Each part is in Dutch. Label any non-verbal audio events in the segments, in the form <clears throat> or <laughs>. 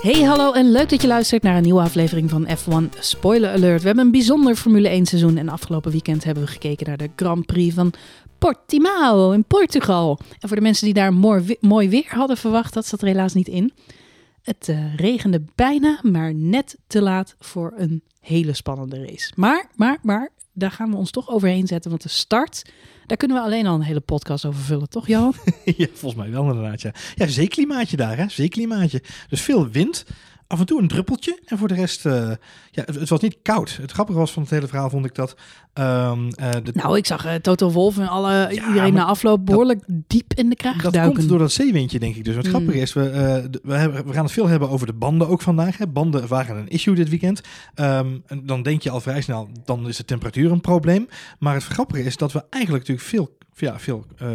Hey, hallo en leuk dat je luistert naar een nieuwe aflevering van F1 Spoiler Alert. We hebben een bijzonder Formule 1 seizoen en afgelopen weekend hebben we gekeken naar de Grand Prix van Portimao in Portugal. En voor de mensen die daar mooi, weer hadden verwacht, dat zat er helaas niet in. Het uh, regende bijna, maar net te laat voor een hele spannende race. Maar, maar, maar, daar gaan we ons toch overheen zetten, want de start daar kunnen we alleen al een hele podcast over vullen, toch Johan? <laughs> ja, volgens mij wel inderdaad, ja. Ja, zeeklimaatje daar, hè. Zeeklimaatje. Dus veel wind, af en toe een druppeltje. En voor de rest, uh, ja, het, het, was niet koud. Het grappige was van het hele verhaal, vond ik dat... Um, uh, de... Nou, ik zag uh, Toto Wolf en alle, ja, iedereen na afloop behoorlijk dat, diep in de kraag Dat duiken. komt door dat zeewindje, denk ik. Dus wat mm. grappige is, we, we, hebben, we, gaan het veel hebben over de banden ook vandaag. Hè. Banden waren een issue dit weekend. Um, en dan denk je al vrij snel, dan is de temperatuur een probleem. Maar het grappige is dat we eigenlijk natuurlijk veel ja, veel uh,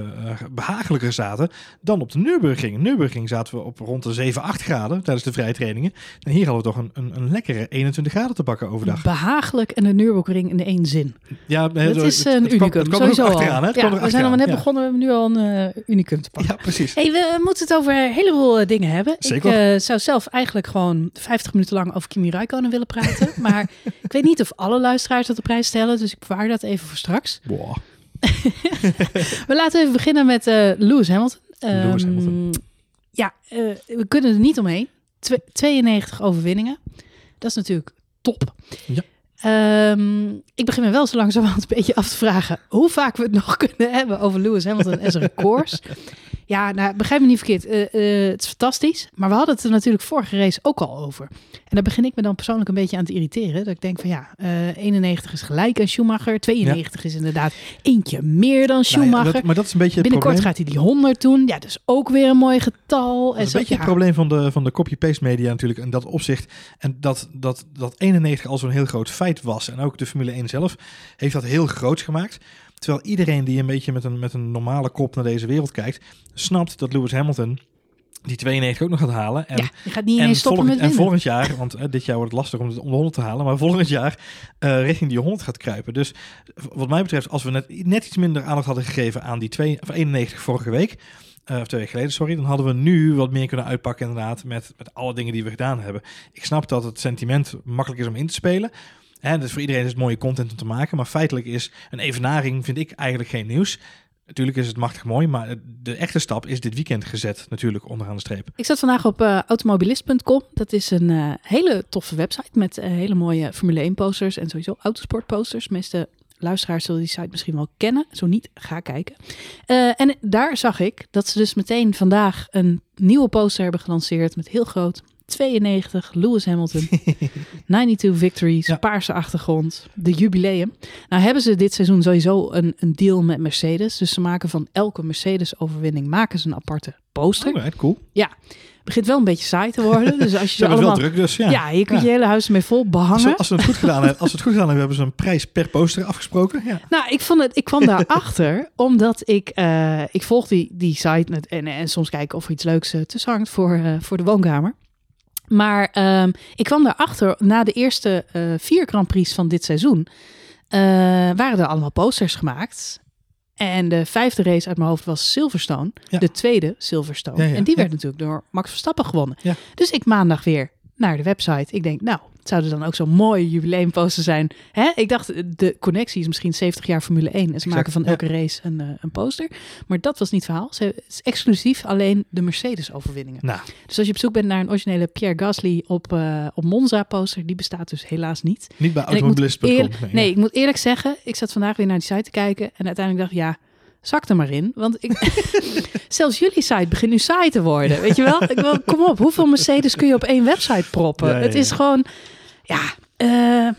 behagelijker zaten dan op de Nürburgring. Nürburgring zaten we op rond de 7, 8 graden tijdens de vrije trainingen. En hier hadden we toch een, een, een lekkere 21 graden te bakken overdag. Behagelijk en de Nürburgring in één zin. Ja, dat is een het, unicum. Het kwam, het Sowieso? Het ja, we zijn al net ja. begonnen, we hebben nu al een uh, unicum te pakken. Ja, precies. Hey, we moeten het over een heleboel dingen hebben. Zeker. Ik zou zelf eigenlijk gewoon 50 minuten lang over Kimi Räikkönen willen praten. maar <laughs> ik weet niet of alle luisteraars dat op prijs stellen, dus ik bewaar dat even voor straks. Boah. <laughs> we laten even beginnen met uh, Lewis Hamilton. Um, Hamilton. Ja, uh, we kunnen er niet omheen. Tw 92 overwinningen. Dat is natuurlijk top. Ja. Um, ik begin me wel zo langzamerhand een beetje af te vragen hoe vaak we het nog <laughs> kunnen hebben over Lewis Hamilton en zijn records. Ja, nou, begrijp me niet verkeerd. Uh, uh, het is fantastisch. Maar we hadden het er natuurlijk vorige race ook al over. En daar begin ik me dan persoonlijk een beetje aan te irriteren. Dat ik denk van ja, uh, 91 is gelijk aan Schumacher. 92 ja. is inderdaad eentje meer dan Schumacher. Nou ja, dat, maar dat is een beetje het Binnenkort gaat hij die 100 doen. Ja, dus ook weer een mooi getal. Dat is een beetje ja. het probleem van de, van de copy-paste media natuurlijk. In dat opzicht. En dat, dat, dat 91 al zo'n heel groot feit was. En ook de Formule 1 zelf heeft dat heel groot gemaakt. Terwijl iedereen die een beetje met een, met een normale kop naar deze wereld kijkt, snapt dat Lewis Hamilton die 92 ook nog gaat halen. En, ja, je gaat niet en, stoppen volgend, en volgend jaar, want dit jaar wordt het lastig om de, om de 100 te halen, maar volgend jaar uh, richting die 100 gaat kruipen. Dus wat mij betreft, als we net, net iets minder aandacht hadden gegeven aan die 2, of 91 vorige week, uh, of twee weken geleden, sorry, dan hadden we nu wat meer kunnen uitpakken inderdaad met, met alle dingen die we gedaan hebben. Ik snap dat het sentiment makkelijk is om in te spelen. Hè, dus voor iedereen is het mooie content om te maken. Maar feitelijk is een evenaring, vind ik, eigenlijk geen nieuws. Natuurlijk is het machtig mooi, maar de echte stap is dit weekend gezet, natuurlijk onderaan de streep. Ik zat vandaag op uh, automobilist.com. Dat is een uh, hele toffe website met uh, hele mooie Formule 1 posters en sowieso autosport posters. De meeste luisteraars zullen die site misschien wel kennen. Zo niet, ga kijken. En daar zag ik dat ze dus meteen vandaag een nieuwe poster hebben gelanceerd met heel groot 92, Lewis Hamilton, <laughs> 92 victories, ja. paarse achtergrond, de jubileum. Nou hebben ze dit seizoen sowieso een, een deal met Mercedes. Dus ze maken van elke Mercedes-overwinning maken ze een aparte poster. Oh, right, cool. Ja, begint wel een beetje saai te worden. <laughs> Dus als je ze allemaal... wel druk, dus ja. Ja, je kunt ja. je hele huis ermee vol behangen. Als, het goed gedaan hebben, als het goed gedaan hebben, hebben ze een prijs per poster afgesproken. Ja. <laughs> Nou, ik vond het, ik kwam daarachter omdat ik, uh, ik volg die, die site met, en, en soms kijken of er iets leuks uh, tussen hangt voor, uh, voor de woonkamer. Maar um, ik kwam daarachter na de eerste uh, vier Grand Prix van dit seizoen. Uh, waren er allemaal posters gemaakt. En de vijfde race uit mijn hoofd was Silverstone. Ja. De tweede Silverstone. Ja, ja, en die werd natuurlijk door Max Verstappen gewonnen. Dus ik maandag weer naar de website. Ik denk, nou, het zou er dan ook zo'n mooie jubileumposter zijn. Hè? Ik dacht, de connectie is misschien 70 jaar Formule 1. En ze exact, maken van elke race een, uh, een poster. Maar dat was niet het verhaal. Ze, het is exclusief alleen de Mercedes-overwinningen. Nou. Dus als je op zoek bent naar een originele Pierre Gasly op, uh, op Monza-poster, die bestaat dus helaas niet. Niet bij automobilist.com. Nee, nee, ik moet eerlijk zeggen, ik zat vandaag weer naar die site te kijken. En uiteindelijk dacht ja, zak er maar in. Want ik, <laughs> zelfs jullie site begint nu saai te worden. Weet je wel? Ik wil, kom op, hoeveel Mercedes kun je op één website proppen? Ja, ja, ja. Het is gewoon, ja, uh,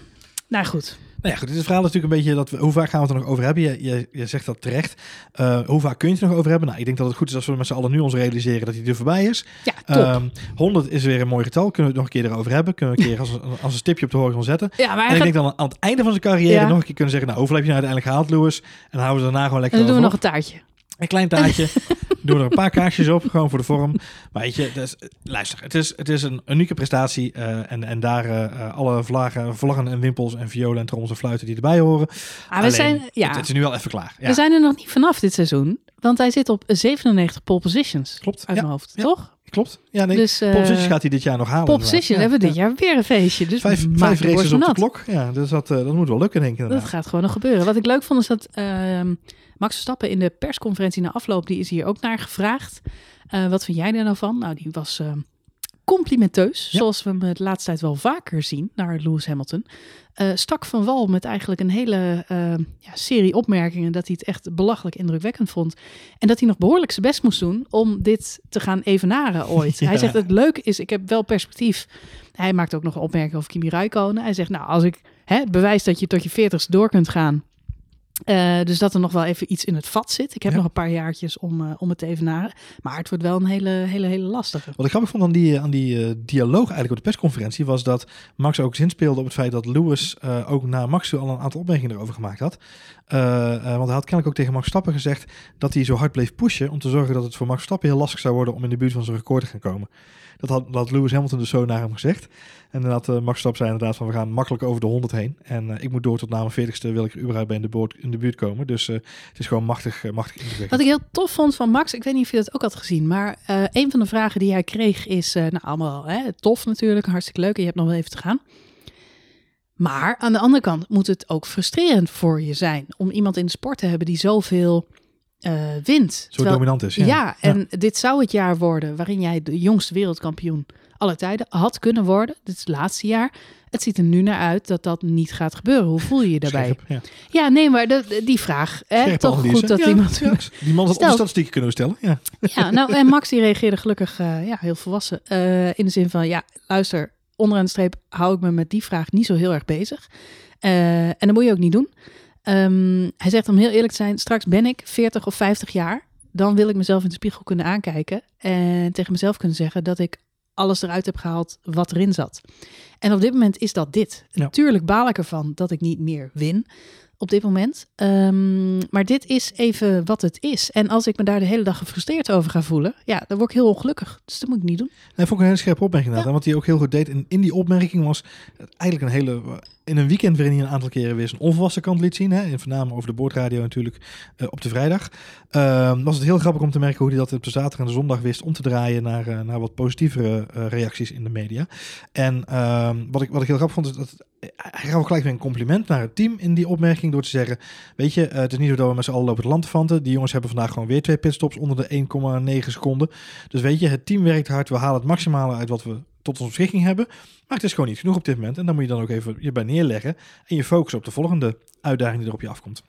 nou goed. Nou ja, goed, dit is verhaal natuurlijk een beetje dat we, hoe vaak gaan we het er nog over hebben? Je, je, je zegt dat terecht. Uh, hoe vaak kun je het er nog over hebben? Nou, ik denk dat het goed is als we met z'n allen nu ons realiseren dat hij er voorbij is. Ja, top. Um, 100 is weer een mooi getal. Kunnen we het nog een keer erover hebben? Kunnen we een keer als, <laughs> als een stipje op de horizon zetten? Ja, maar en ik gaat... denk dan aan het einde van zijn carrière ja. nog een keer kunnen zeggen, nou, hoeveel heb je nou uiteindelijk gehaald, Lewis? En houden we daarna gewoon lekker En dan doen we nog een taartje. Een klein taartje. <laughs> Doe er een paar kaarsjes op, gewoon voor de vorm. Maar weet je, dus, luister, het is, het is een unieke prestatie. Uh, en, en daar uh, alle vlaggen, vlaggen en wimpels en violen en trommels en fluiten die erbij horen. Ah, we zijn, ja. het, het is nu wel even klaar. Ja. We zijn er nog niet vanaf dit seizoen. Want hij zit op 97 pole positions. Klopt. Uit ja. mijn hoofd, toch? Klopt. Ja, nee. Dus, eh, gaat hij dit jaar nog halen. Pole position hebben we Ja, dit jaar weer een feestje. Dus. Vijf, vijf de races op de nat. klok. Ja, dus dat, eh, dat moet wel lukken, denk ik Dat inderdaad. gaat gewoon nog gebeuren. Wat ik leuk vond is dat ehm, Max Verstappen in de persconferentie na afloop, die is hier ook naar gevraagd. Eh, wat vind jij er nou van? Nou, die was ehm, complimenteus, Ja. zoals we hem de laatste tijd wel vaker zien naar Lewis Hamilton. Eh, stak van wal met eigenlijk een hele ja, serie opmerkingen dat hij het echt belachelijk indrukwekkend vond. En dat hij nog behoorlijk zijn best moest doen om dit te gaan evenaren ooit. <laughs> Ja. Hij zegt het leuke is, ik heb wel perspectief. Hij maakt ook nog een opmerking over Kimi Räikkönen. Hij zegt, nou, als ik hè, bewijs dat je tot je veertigste door kunt gaan. Eh, dus dat er nog wel even iets in het vat zit. Ik heb Ja. nog een paar jaartjes om, eh, om het te evenaren. Maar het wordt wel een hele, hele, hele lastige. Wat ik grappig vond aan die, aan die eh, dialoog eigenlijk op de persconferentie was dat Max ook zinspeelde op het feit dat Lewis eh, ook naar Max toe al een aantal opmerkingen erover gemaakt had. Eh, eh, want hij had kennelijk ook tegen Max Stappen gezegd dat hij zo hard bleef pushen om te zorgen dat het voor Max Stappen heel lastig zou worden om in de buurt van zijn record te gaan komen. Dat had, dat Lewis Hamilton dus zo naar hem gezegd. En dan had eh, Max Stappen zei inderdaad van we gaan makkelijk over de 100 heen. En eh, ik moet door tot na mijn 40ste wil ik er überhaupt bij in de, boord, in de buurt komen. Dus eh, het is gewoon machtig, machtig. Wat ik heel tof vond van Max, ik weet niet of je dat ook had gezien, maar een van de vragen die hij kreeg is, nou allemaal hè, tof natuurlijk, hartstikke leuk en je hebt nog wel even te gaan. Maar aan de andere kant moet het ook frustrerend voor je zijn om iemand in de sport te hebben die zoveel eh wint. Zo Terwijl- dominant is. ja, Ja, en dit zou het jaar worden waarin jij de jongste wereldkampioen aller tijden had kunnen worden. Dit is het laatste jaar. Het ziet er nu naar uit dat dat niet gaat gebeuren. Hoe voel je je daarbij? Scherp, ja. Ja, nee, maar de, die vraag. Hè, toch analyse. goed dat Ja, iemand. ja, die man had de statistieken kunnen stellen. Ja. Ja, nou, en Max die reageerde gelukkig eh, ja, heel volwassen. eh, in de zin van, ja, luister, onderaan de streep hou ik me met die vraag niet zo heel erg bezig. En dat moet je ook niet doen. Ehm, hij zegt om heel eerlijk te zijn, straks ben ik 40 of 50 jaar. Dan wil ik mezelf in de spiegel kunnen aankijken. En tegen mezelf kunnen zeggen dat ik alles eruit heb gehaald wat erin zat. En op dit moment is dat dit. Ja. Natuurlijk baal ik ervan dat ik niet meer win op dit moment. Ehm, maar dit is even wat het is. En als ik me daar de hele dag gefrustreerd over ga voelen, ja, dan word ik heel ongelukkig. Dus dat moet ik niet doen. Nee, vond ik een hele scherpe opmerking inderdaad. En wat hij ook heel goed deed in, in die opmerking was eigenlijk een hele... In een weekend waarin hij een aantal keren weer zijn onvolwassen kant liet zien. Hè, voornamelijk over de boordradio natuurlijk eh, op de vrijdag. Ehm, was het heel grappig om te merken hoe hij dat op de zaterdag en de zondag wist om te draaien naar, eh, naar wat positievere eh, reacties in de media. En ehm, wat, ik, wat ik heel grappig vond is dat hij gaf gelijk weer een compliment naar het team in die opmerking door te zeggen, weet je, het is niet zo dat we met z'n allen lopen het land te vanten. Die jongens hebben vandaag gewoon weer twee pitstops onder de 1,9 seconden. Dus weet je, het team werkt hard, we halen het maximale uit wat we tot onze beschikking hebben. Maar het is gewoon niet genoeg op dit moment. En dan moet je dan ook even je bij neerleggen en je focussen op de volgende uitdaging die er op je afkomt.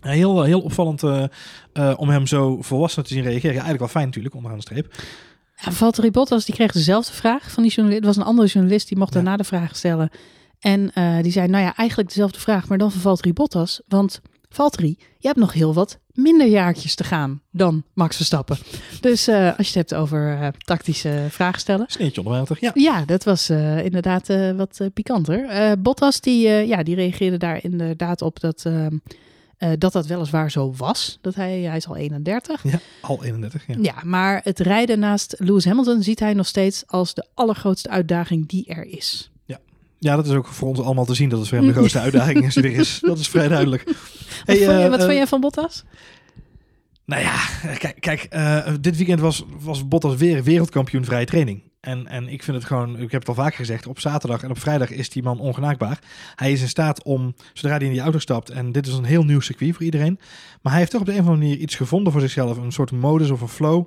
Heel, heel opvallend eh, eh, om hem zo volwassen te zien reageren. Ja, eigenlijk wel fijn natuurlijk, onderaan de streep. Ja, Valtteri Bottas die kreeg dezelfde vraag van die journalist. Het was een andere journalist die mocht Ja. daarna de vraag stellen. En eh, die zei, nou ja, eigenlijk dezelfde vraag, maar dan van Valtteri Bottas. Want Valtteri, je hebt nog heel wat minder jaartjes te gaan dan Max Verstappen. Dus eh, als je het hebt over eh, tactische vragen stellen. Sneetje onder water, ja. Ja, dat was eh, inderdaad wat pikanter. Bottas die, ja, die reageerde daar inderdaad op dat, dat dat weliswaar zo was. Dat hij, hij is al 31. ja. Al 31, ja. Ja, maar het rijden naast Lewis Hamilton ziet hij nog steeds als de allergrootste uitdaging die er is. Ja, dat is ook voor ons allemaal te zien dat het voor hem de <laughs> grootste uitdaging is die er is. Dat is vrij duidelijk. Wat, Hey, vond, je, eh, wat eh, vond jij van Bottas? Nou ja, kijk, kijk eh, dit weekend was, was Bottas weer wereldkampioen vrije training. En, en ik vind het gewoon, ik heb het al vaker gezegd, op zaterdag en op vrijdag is die man ongenaakbaar. Hij is in staat om, zodra hij in die auto stapt, en dit is een heel nieuw circuit voor iedereen, maar hij heeft toch op de een of andere manier iets gevonden voor zichzelf, een soort modus of een flow,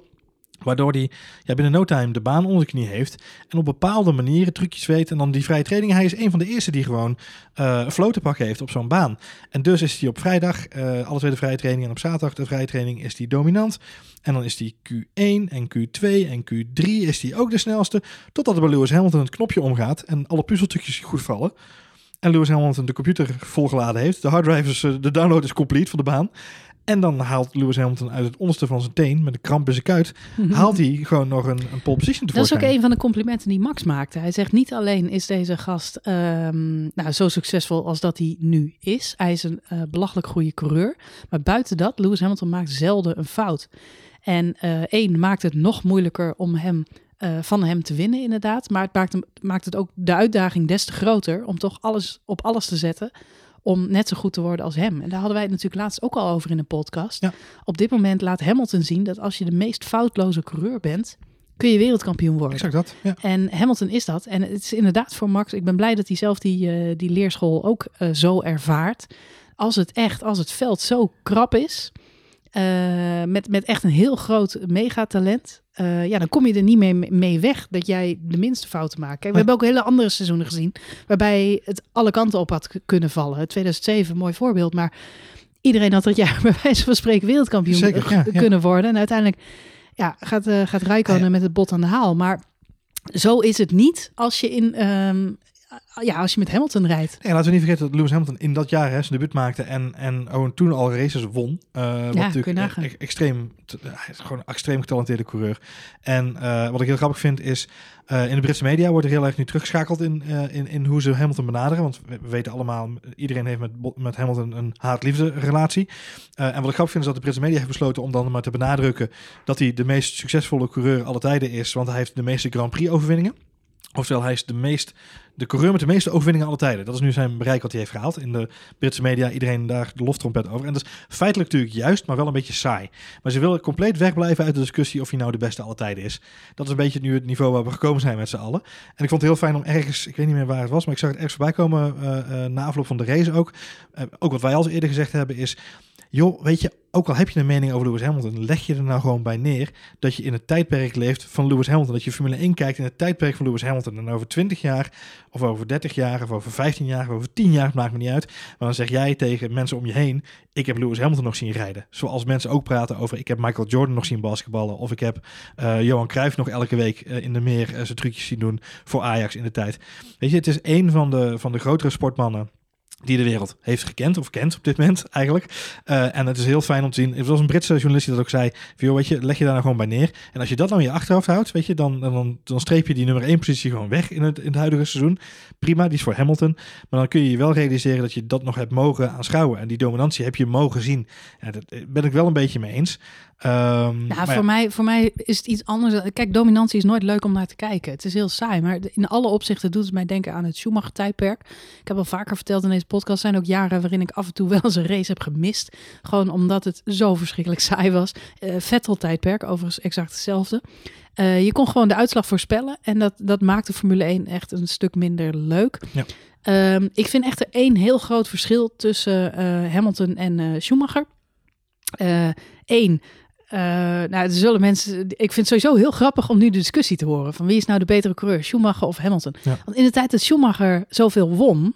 waardoor hij ja, binnen no time de baan onder de knie heeft en op bepaalde manieren trucjes weet. En dan die vrije training, hij is een van de eerste die gewoon een flow te pakken heeft op zo'n baan. En dus is hij op vrijdag, eh alle twee de vrije training en op zaterdag de vrije training is hij dominant. En dan is die Q1 en Q2 en Q3 is die ook de snelste. Totdat er bij Lewis Hamilton het knopje omgaat en alle puzzeltukjes goed vallen. En Lewis Hamilton de computer volgeladen heeft. De harddrive is, eh, de download is complete van de baan. En dan haalt Lewis Hamilton uit het onderste van zijn teen, met een kramp in zijn kuit, haalt hij gewoon nog een, een pole position Dat is ook tevoorschijn. een van de complimenten die Max maakte. Hij zegt niet alleen is deze gast ehm, nou, zo succesvol als dat hij nu is. Hij is een eh, belachelijk goede coureur. Maar buiten dat, Lewis Hamilton maakt zelden een fout. En eh, één maakt het nog moeilijker om hem, eh, van hem te winnen inderdaad. Maar het maakt, hem, maakt het ook de uitdaging des te groter om toch alles op alles te zetten. Om net zo goed te worden als hem. En daar hadden wij het natuurlijk laatst ook al over in een podcast. Ja. Op dit moment laat Hamilton zien dat als je de meest foutloze coureur bent, kun je wereldkampioen worden. Exact dat. Ja. En Hamilton is dat. En het is inderdaad voor Max. Ik ben blij dat hij zelf die, eh, die leerschool ook eh, zo ervaart. Als het echt, als het veld zo krap is. eh, met, met echt een heel groot megatalent. Eh ja, dan kom je er niet mee, mee weg dat jij de minste fouten maakt. Kijk, we hebben ook hele andere seizoenen gezien. Waarbij het alle kanten op had kunnen vallen. 2007, mooi voorbeeld. Maar iedereen had dat jaar <laughs> bij wijze van spreken wereldkampioen Zeker, eh, ja, ja. kunnen worden. En uiteindelijk ja, gaat, eh gaat Rijkonen met het bot aan de haal. Maar zo is het niet als je, in, ehm, ja, als je met Hamilton rijdt. En laten we niet vergeten dat Lewis Hamilton in dat jaar hè, zijn debuut maakte en, en toen al races won. Eh, wat kun je natuurlijk nagaan. e- extreem, t- hij is gewoon een extreem getalenteerde coureur. En eh, wat ik heel grappig vind is, eh, in de Britse media wordt er heel erg nu teruggeschakeld in, eh, in, in hoe ze Hamilton benaderen. Want we, we weten allemaal, iedereen heeft met, met Hamilton een haat-liefde relatie. Eh, en wat ik grappig vind is dat de Britse media heeft besloten om dan maar te benadrukken dat hij de meest succesvolle coureur alle tijden is. Want hij heeft de meeste Grand Prix overwinningen. Oftewel, hij is de, meest, de coureur met de meeste overwinningen alle tijden. Dat is nu zijn bereik wat hij heeft gehaald. In de Britse media, iedereen daar de loftrompet over. En dat is feitelijk natuurlijk juist, maar wel een beetje saai. Maar ze willen compleet wegblijven uit de discussie of hij nou de beste alle tijden is. Dat is een beetje nu het niveau waar we gekomen zijn met z'n allen. En ik vond het heel fijn om ergens, ik weet niet meer waar het was, maar ik zag het ergens voorbij komen eh, eh, na afloop van de race ook. Eh, ook wat wij al eerder gezegd hebben is, joh, weet je, ook al heb je een mening over Lewis Hamilton, leg je er nou gewoon bij neer dat je in het tijdperk leeft van Lewis Hamilton. Dat je Formule 1 kijkt in het tijdperk van Lewis Hamilton. En over 20 jaar, of over 30 jaar, of over 15 jaar, of over 10 jaar, maakt me niet uit. Maar dan zeg jij tegen mensen om je heen, ik heb Lewis Hamilton nog zien rijden. Zoals mensen ook praten over, ik heb Michael Jordan nog zien basketballen. Of ik heb eh, Johan Cruijff nog elke week eh, in de meer eh, zijn trucjes zien doen voor Ajax in de tijd. Weet je, het is een van de, van de grotere sportmannen die de wereld heeft gekend of kent op dit moment <laughs> eigenlijk. Eh, en het is heel fijn om te zien. Het was een Britse journalist die dat ook zei. Joh, weet je, leg je daar nou gewoon bij neer. En als je dat nou je achterhoofd houdt, weet je, dan, dan, streep je die nummer 1 positie gewoon weg in het, in het huidige seizoen. Prima, die is voor Hamilton. Maar dan kun je je wel realiseren dat je dat nog hebt mogen aanschouwen. En die dominantie heb je mogen zien. Ja, daar ben ik wel een beetje mee eens. Nou, maar voor, mij, voor mij is het iets anders. Kijk, dominantie is nooit leuk om naar te kijken. Het is heel saai, maar in alle opzichten doet het mij denken aan het Schumacher-tijdperk. Ik heb al vaker verteld in deze podcast, zijn ook jaren waarin ik af en toe wel eens een race heb gemist. Gewoon omdat het zo verschrikkelijk saai was. Eh Vettel-tijdperk, overigens exact hetzelfde. Eh, je kon gewoon de uitslag voorspellen en dat, dat maakte Formule 1 echt een stuk minder leuk. Ja. Ehm, ik vind echt er één heel groot verschil tussen eh, Hamilton en Schumacher. Eén, eh, nou, er zullen mensen. Ik vind het sowieso heel grappig om nu de discussie te horen van wie is nou de betere coureur, Schumacher of Hamilton? Ja. Want in de tijd dat Schumacher zoveel won,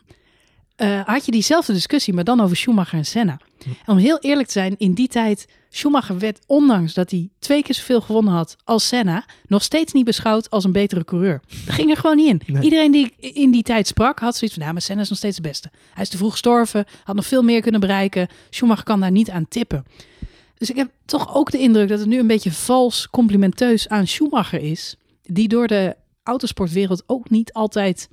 eh, had je diezelfde discussie, maar dan over Schumacher en Senna. Hm. En om heel eerlijk te zijn, in die tijd Schumacher werd, ondanks dat hij twee keer zoveel gewonnen had als Senna, nog steeds niet beschouwd als een betere coureur. Dat ging er gewoon niet in. Nee. Iedereen die in die tijd sprak, had zoiets van, nou, maar Senna is nog steeds de beste. Hij is te vroeg gestorven, had nog veel meer kunnen bereiken. Schumacher kan daar niet aan tippen. Dus ik heb toch ook de indruk dat het nu een beetje vals complimenteus aan Schumacher is, die door de autosportwereld ook niet altijd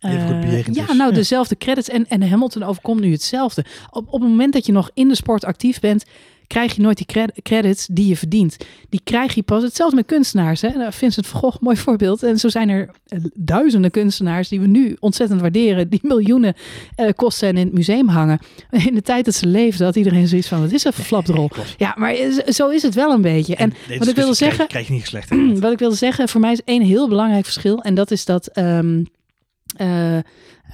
bejegend ja, nou dezelfde credits. En, en Hamilton overkomt nu hetzelfde. Op, op het moment dat je nog in de sport actief bent, krijg je nooit die cred- credits die je verdient. Die krijg je pas. Hetzelfde met kunstenaars. Hè? Nou, Vincent van Gogh, mooi voorbeeld. En zo zijn er eh, duizenden kunstenaars die we nu ontzettend waarderen. Die miljoenen eh, kosten en in het museum hangen. In de tijd dat ze leefden had iedereen zoiets van, wat is een flapdrol? klopt. Ja, maar zo is het wel een beetje. En, wat ik wilde discussie zeggen, Krijg, krijg je niet slecht. <clears throat> wat ik wilde zeggen, voor mij is één heel belangrijk verschil. En dat is dat. eh, eh,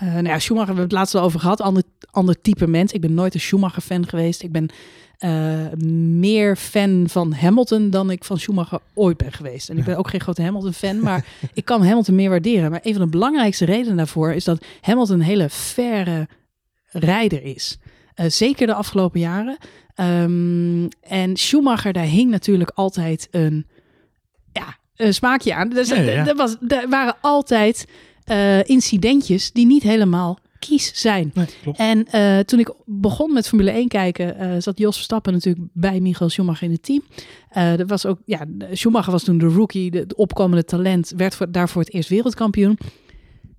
nou ja, Schumacher, we hebben het laatst al over gehad. Ander, ander type mens. Ik ben nooit een Schumacher-fan geweest. Ik ben eh, meer fan van Hamilton dan ik van Schumacher ooit ben geweest. En ik ben ook geen grote Hamilton-fan, maar <laughs> ik kan Hamilton meer waarderen. Maar een van de belangrijkste redenen daarvoor is dat Hamilton een hele faire rijder is. Eh, zeker de afgelopen jaren. Ehm, en Schumacher, daar hing natuurlijk altijd een, ja, een smaakje aan. Dus, Ja, ja, ja. Er, was, er waren altijd eh, incidentjes die niet helemaal kies zijn. Nee. En eh, toen ik begon met Formule 1 kijken, eh, zat Jos Verstappen natuurlijk bij Michael Schumacher in het team. Eh dat was ook, ja, Schumacher was toen de rookie, de, de opkomende talent, werd voor, daarvoor het eerst wereldkampioen.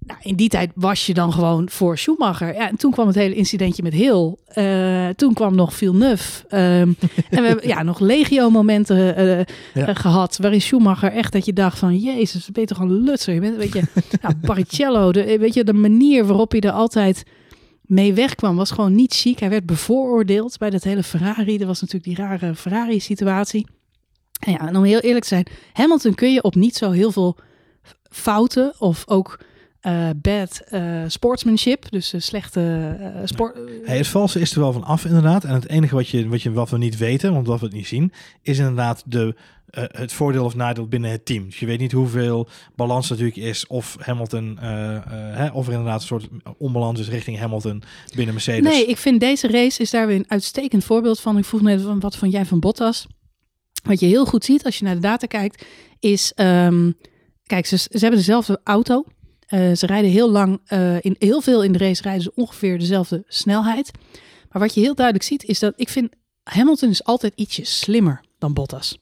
Nou, in die tijd was je dan gewoon voor Schumacher. Ja, en toen kwam het hele incidentje met Hill. Eh, toen kwam nog Villeneuve. Ehm <laughs> en we hebben ja, nog legio-momenten eh, Ja. eh, gehad. Waarin Schumacher echt dat je dacht van... Jezus, ben je toch een lutser? Je bent, weet je, <laughs> nou, Barrichello. De, weet je, de manier waarop hij er altijd mee wegkwam was gewoon niet chic. Hij werd bevooroordeeld bij dat hele Ferrari. Er was natuurlijk die rare Ferrari-situatie. En ja, en om heel eerlijk te zijn, Hamilton kun je op niet zo heel veel fouten of ook eh, bad eh, sportsmanship, dus uh, slechte sport. Hey, het valse is er wel van af inderdaad. En het enige wat, je, wat, je, wat we niet weten, want wat we het niet zien, is inderdaad de, het voordeel of nadeel binnen het team. Dus je weet niet hoeveel balans natuurlijk is, of Hamilton, hè, of er inderdaad een soort onbalans is richting Hamilton binnen Mercedes. Nee, ik vind deze race is daar weer een uitstekend voorbeeld van. Ik vroeg net, wat vond jij van Bottas? Wat je heel goed ziet als je naar de data kijkt, is, um, kijk, ze, ze hebben dezelfde auto. Uh, ze rijden heel lang, uh, in, heel veel in de race rijden ze ongeveer dezelfde snelheid. Maar wat je heel duidelijk ziet, is dat ik vind Hamilton is altijd ietsje slimmer dan Bottas.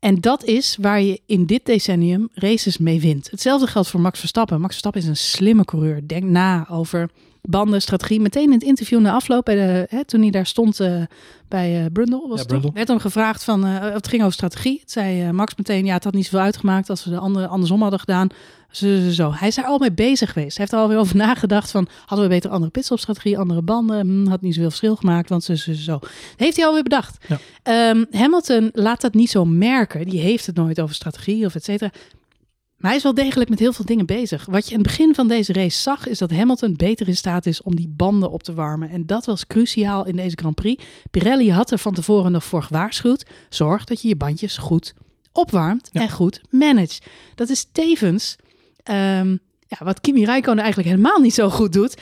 En dat is waar je in dit decennium races mee wint. Hetzelfde geldt voor Max Verstappen. Max Verstappen is een slimme coureur. Denk na over banden, strategie. Meteen in het interview na afloop, bij de, hè, toen hij daar stond uh, bij uh, Brundle, was ja, Brundle. werd hem gevraagd van, uh, het ging over strategie. Het zei Max meteen, ja, het had niet zoveel uitgemaakt als we de andere andersom hadden gedaan. Zo, zo, zo. Hij is daar al mee bezig geweest. Hij heeft er alweer over <laughs> nagedacht van, hadden we beter andere pitstopstrategie, andere banden, hm, had niet zoveel verschil gemaakt, want zo, zo, zo. Dat heeft hij alweer bedacht. Ja. Um, Hamilton laat dat niet zo merken. Die heeft het nooit over strategie of et cetera. Maar hij is wel degelijk met heel veel dingen bezig. Wat je in het begin van deze race zag, is dat Hamilton beter in staat is om die banden op te warmen. En dat was cruciaal in deze Grand Prix. Pirelli had er van tevoren nog voor gewaarschuwd. Zorg dat je je bandjes goed opwarmt en goed manage. Dat is tevens um, ja, wat Kimi Räikkönen eigenlijk helemaal niet zo goed doet.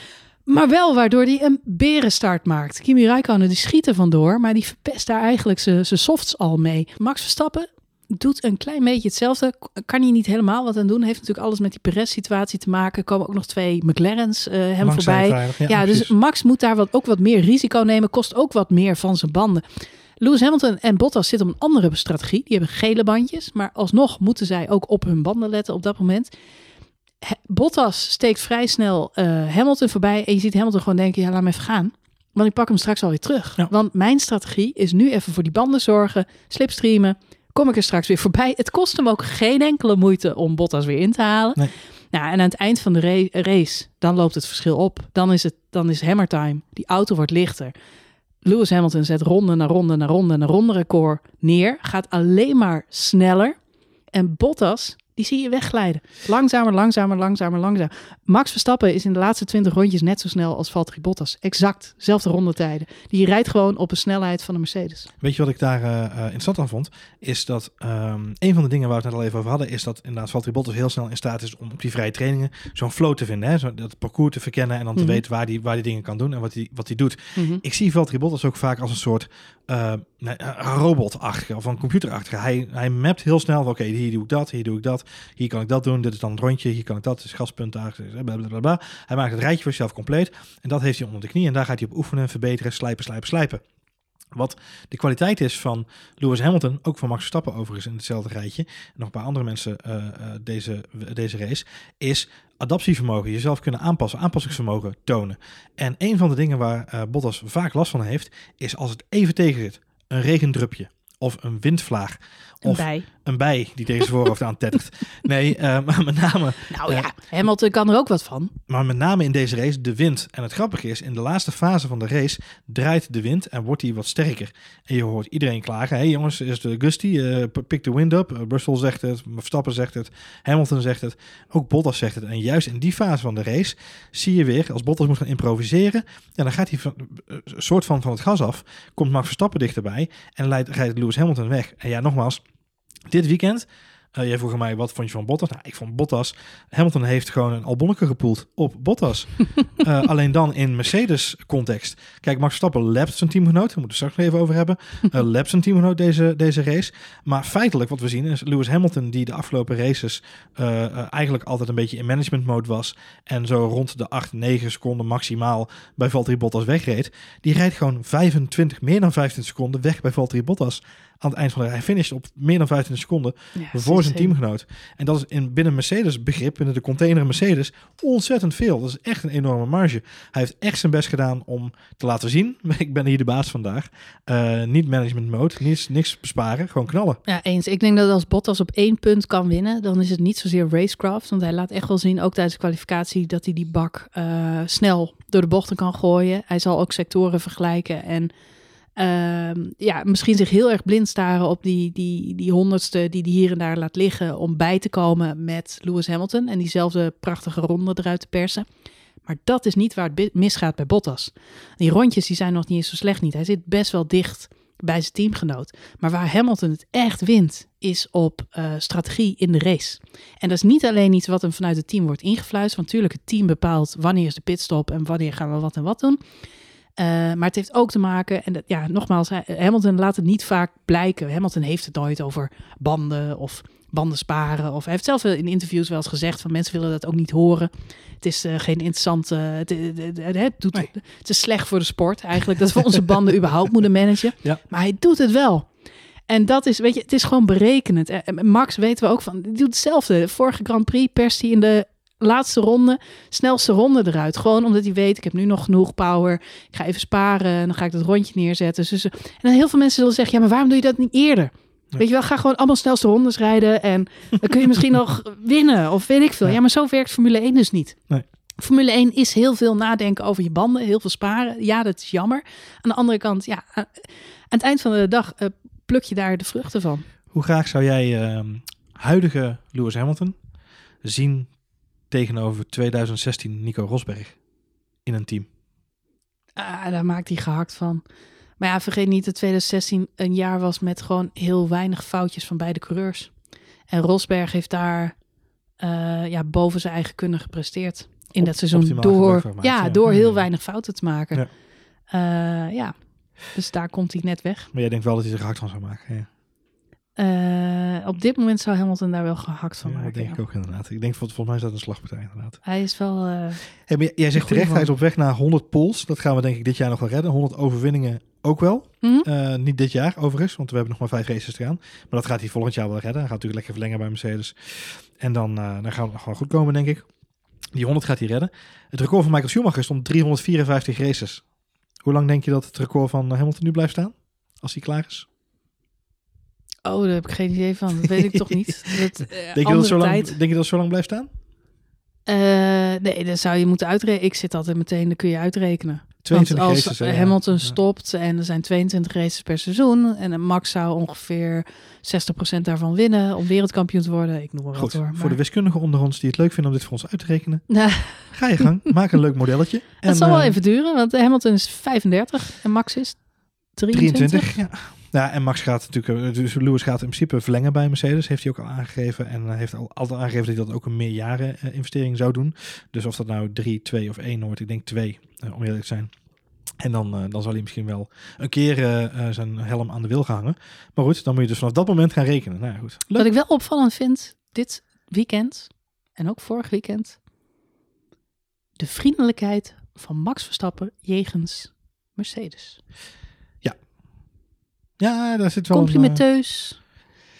Maar wel waardoor hij een berenstart maakt. Kimi Räikkönen die schiet er vandoor, maar die verpest daar eigenlijk zijn softs al mee. Max Verstappen doet een klein beetje hetzelfde. Kan hij niet helemaal wat aan doen. Heeft natuurlijk alles met die Perez-situatie te maken. Komen ook nog twee McLaren's uh, hem voorbij. ja, ja dus Max moet daar wat, ook wat meer risico nemen. Kost ook wat meer van zijn banden. Lewis Hamilton en Bottas zitten op een andere strategie. Die hebben gele bandjes. Maar alsnog moeten zij ook op hun banden letten op dat moment. Bottas steekt vrij snel uh, Hamilton voorbij. En je ziet Hamilton gewoon denken, ja, laat me even gaan. Want ik pak hem straks alweer terug. Ja. Want mijn strategie is nu even voor die banden zorgen. Slipstreamen kom ik er straks weer voorbij. Het kost hem ook geen enkele moeite om Bottas weer in te halen. Nee. Nou, en aan het eind van de race, dan loopt het verschil op. Dan is het dan is hammer time. Die auto wordt lichter. Lewis Hamilton zet ronde na ronde na ronde na ronde record neer. Gaat alleen maar sneller. En Bottas die zie je wegglijden. Langzamer, langzamer, langzamer, langzamer. Max Verstappen is in de laatste 20 rondjes net zo snel als Valtteri Bottas. Exact, zelfde rondetijden. Die rijdt gewoon op een snelheid van de Mercedes. Weet je wat ik daar uh, interessant aan vond? Is dat um, een van de dingen waar we het net al even over hadden, is dat inderdaad Valtteri Bottas heel snel in staat is om op die vrije trainingen zo'n flow te vinden. Hè? Zo, dat parcours te verkennen en dan te mm -hmm. weten waar die, waar die dingen kan doen en wat hij wat die doet. Mm -hmm. Ik zie Valtteri Bottas ook vaak als een soort uh, robotachtige of een computerachtige. Hij, hij mapt heel snel, oké, okay, hier doe ik dat, hier doe ik dat. Hier kan ik dat doen. Dit is dan een rondje. Hier kan ik dat. Dit is gaspunt daar. Blablabla. Hij maakt het rijtje voor zichzelf compleet. En dat heeft hij onder de knie. En daar gaat hij op oefenen, verbeteren, slijpen, slijpen, slijpen. Wat de kwaliteit is van Lewis Hamilton, ook van Max Verstappen overigens in hetzelfde rijtje, en nog een paar andere mensen uh, uh, deze, deze race, is adaptievermogen, jezelf kunnen aanpassen, aanpassingsvermogen tonen. En een van de dingen waar Bottas vaak last van heeft, is als het even tegen zit, een regendrupje of een windvlaag. Of een bij. Een bij die zijn voorhoofd aantettert. Nee, uh, <laughs> maar met name... Nou ja, uh, Hamilton kan er ook wat van. Maar met name in deze race de wind. En het grappige is, in de laatste fase van de race draait de wind en wordt hij wat sterker. En je hoort iedereen klagen. Hé hey jongens, is de Gusty, uh, pick the wind up. Russell zegt het, Verstappen zegt het, Hamilton zegt het. Ook Bottas zegt het. En juist in die fase van de race zie je weer, als Bottas moet gaan improviseren, ja, dan gaat hij van, een soort van van het gas af. Komt Max Verstappen dichterbij en leidt, rijdt Lewis Hamilton weg. En ja, nogmaals, dit weekend, uh, jij vroeg mij wat vond je van Bottas? Nou, ik vond Bottas. Hamilton heeft gewoon een albonneke gepoeld op Bottas. uh, <laughs> alleen dan in Mercedes context. Kijk, Max Verstappen lapt zijn teamgenoot. Daar moeten we straks nog even over hebben. Uh, <laughs> lapt zijn teamgenoot deze, deze race. Maar feitelijk wat we zien is Lewis Hamilton die de afgelopen races eigenlijk altijd een beetje in management mode was. En zo rond de 8, 9 seconden maximaal bij Valtteri Bottas wegreed. Die rijdt gewoon 25, meer dan 25 seconden weg bij Valtteri Bottas aan het eind van de Hij finisht op meer dan 25 seconden ja, voor zijn teamgenoot. En dat is in, binnen Mercedes begrip, binnen de container Mercedes, ontzettend veel. Dat is echt een enorme marge. Hij heeft echt zijn best gedaan om te laten zien, <laughs> ik ben hier de baas vandaag. Uh, niet management mode, niets, niks besparen, gewoon knallen. Ja, eens. Ik denk dat als Bottas op één punt kan winnen, dan is het niet zozeer racecraft. Want hij laat echt wel zien, ook tijdens de kwalificatie, dat hij die bak uh, snel door de bochten kan gooien. Hij zal ook sectoren vergelijken en Ehm, ja, misschien zich heel erg blind staren op die, die, die honderdste die die hier en daar laat liggen om bij te komen met Lewis Hamilton en diezelfde prachtige ronde eruit te persen. Maar dat is niet waar het misgaat bij Bottas. Die rondjes die zijn nog niet eens zo slecht niet. Hij zit best wel dicht bij zijn teamgenoot. Maar waar Hamilton het echt wint, is op uh, strategie in de race. En dat is niet alleen iets wat hem vanuit het team wordt ingefluisterd. Want natuurlijk, het team bepaalt wanneer is de pitstop en wanneer gaan we wat en wat doen. Uh, maar het heeft ook te maken, en dat, ja, nogmaals, Hamilton laat het niet vaak blijken. Hamilton heeft het nooit over banden of banden sparen. Of hij heeft zelf in interviews wel eens gezegd van mensen willen dat ook niet horen. Het is uh, geen interessante. Het, het, het, doet, het is slecht voor de sport eigenlijk dat we onze banden <laughs> überhaupt moeten managen. Ja. Maar hij doet het wel. En dat is, weet je, het is gewoon berekenend. Max weten we ook van, die doet hetzelfde. Vorige Grand Prix perst hij in de laatste ronde, snelste ronde eruit. Gewoon omdat hij weet, ik heb nu nog genoeg power. Ik ga even sparen en dan ga ik dat rondje neerzetten. Dus, en dan heel veel mensen zullen zeggen, ja, maar waarom doe je dat niet eerder? Weet je wel, ga gewoon allemaal snelste rondes rijden en dan kun je misschien <laughs> nog winnen of weet ik veel. Ja. maar zo werkt Formule 1 dus niet. Nee. Formule 1 is heel veel nadenken over je banden, heel veel sparen. Ja, dat is jammer. Aan de andere kant, ja, aan het eind van de dag uh, pluk je daar de vruchten van. Hoe graag zou jij uh, huidige Lewis Hamilton zien tegenover 2016 Nico Rosberg in een team? Ah, daar maakt hij gehakt van. Maar ja, vergeet niet dat 2016 een jaar was met gewoon heel weinig foutjes van beide coureurs. En Rosberg heeft daar uh, ja, boven zijn eigen kunnen gepresteerd in Op, dat seizoen. Door, gemaakt, ja, ja, door heel ja. weinig fouten te maken. Ja. Uh, ja. Dus daar komt hij net weg. Maar jij denkt wel dat hij er gehakt van zou maken. Ja. Uh, op dit moment zou Hamilton daar wel gehakt van Ja, maken. dat denk ja. ik ook inderdaad. Ik denk vol- volgens mij is dat een slagpartij inderdaad. Hij is wel. eh, Hey, jij zegt terecht, hij is op weg naar 100 poles. Dat gaan we denk ik dit jaar nog wel redden. 100 overwinningen ook wel. hm? Eh, niet dit jaar overigens, want we hebben nog maar vijf races te gaan. Maar dat gaat hij volgend jaar wel redden. Hij gaat natuurlijk lekker verlengen bij Mercedes. En dan, eh, dan gaan we nog wel goed komen, denk ik. Die 100 gaat hij redden. Het record van Michael Schumacher stond 354 races. Hoe lang denk je dat het record van Hamilton nu blijft staan? Als hij klaar is? Oh, daar heb ik geen idee van. Dat weet ik toch niet. <laughs> Dat, eh, Denk je, dat zo lang, tijd. denk je dat het zo lang blijft staan? Eh, nee, dan zou je moeten uitrekenen. Ik zit altijd meteen, dan kun je uitrekenen. 22 Want als races. hè. Hamilton Ja. stopt en er zijn 22 races per seizoen en Max zou ongeveer 60% daarvan winnen om wereldkampioen te worden. Ik noem maar wat Goed, hoor. voor de wiskundigen onder ons die het leuk vinden om dit voor ons uit te rekenen. <laughs> Nou, Ga je gang, maak een leuk modelletje. <laughs> En, het zal wel eh, even duren, want Hamilton is 35 en Max is 23. 23, ja. Ja, en Max gaat natuurlijk, eh, dus Lewis gaat in principe verlengen bij Mercedes, heeft hij ook al aangegeven. En hij heeft al altijd aangegeven dat hij dat ook een meerjaren eh, investering zou doen. Dus of dat nou 3, 2 of 1 wordt, ik denk 2, om eerlijk te zijn. En dan, eh, dan zal hij misschien wel een keer eh, eh, zijn helm aan de wil gaan hangen. Maar goed, dan moet je dus vanaf dat moment gaan rekenen. Nou goed. Wat ik wel opvallend vind, dit weekend en ook vorig weekend, de vriendelijkheid van Max Verstappen jegens Mercedes. Ja, daar zit wel een, eh, Complimenteus,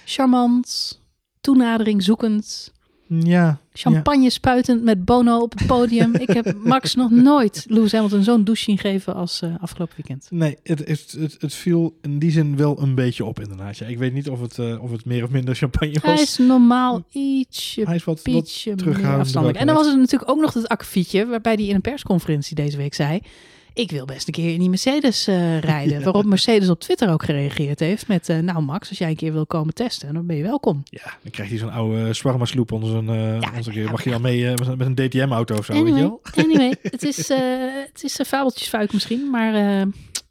charmant, toenadering zoekend, ja, champagne spuitend met Bono op het podium. Ik heb Max nog nooit Lewis Hamilton zo'n douche zien geven als eh, afgelopen weekend. Nee, het, het, het, het viel in die zin wel een beetje op inderdaad. Ja, ik weet niet of het, eh, of het meer of minder champagne Hij was. is normaal ietsje, Hij is wat, ietsje ook En dan was er natuurlijk ook nog het akkefietje waarbij hij in een persconferentie deze week zei... Ik wil best een keer in die Mercedes eh, rijden. Ja. <laughs> Waarop Mercedes op Twitter ook gereageerd heeft met... eh, nou Max, als jij een keer wil komen testen, dan ben je welkom. Ja, dan krijgt hij zo'n oude Swarma sloep onder zijn... eh Ja, onder zijn- ja, Mag je dan mee met- een DTM-auto of zo, weet je wel? anyway <laughs> het is, het is een fabeltjesfuik misschien, maar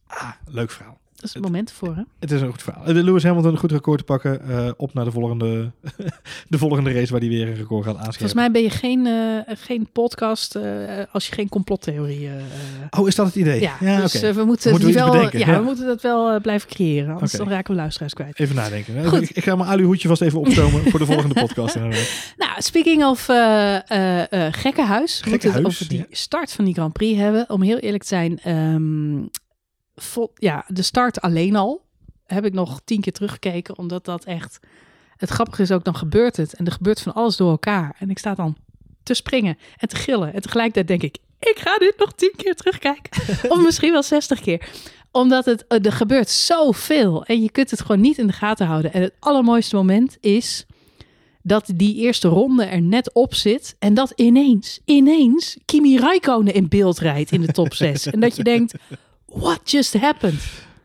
Ah, leuk verhaal. Dat is het moment voor. Hè? Het is een goed verhaal. Eh, Lewis Hamilton een goed record te pakken. eh, op naar de volgende, <laughs> de volgende race waar hij weer een record gaat aanscherpen. Volgens mij ben je geen, eh, geen podcast als je geen complottheorie... Oh, is dat het idee? ja, ja dus we moeten, Moeten we wel, bedenken, ja, ja. we moeten dat wel blijven creëren, anders dan raken we luisteraars kwijt. Even nadenken. Goed. Ik, ik ga mijn aluhoedje vast even opstomen voor de volgende podcast. <laughs> Nou, speaking of gekkenhuis, we moeten het over die start van die Grand Prix hebben. Om heel eerlijk te zijn, ehm, vol- ja, de start alleen al heb ik nog tien keer teruggekeken, omdat dat echt... Het grappige is ook, dan gebeurt het. En er gebeurt van alles door elkaar. En ik sta dan te springen en te gillen. En tegelijkertijd denk ik, ik ga dit nog tien keer terugkijken. <laughs> of misschien wel zestig keer. Omdat het, eh, er gebeurt zoveel. En je kunt het gewoon niet in de gaten houden. En het allermooiste moment is dat die eerste ronde er net op zit. En dat ineens, ineens Kimi Räikkönen in beeld rijdt in de top 6. en dat je denkt, <laughs> what just happened?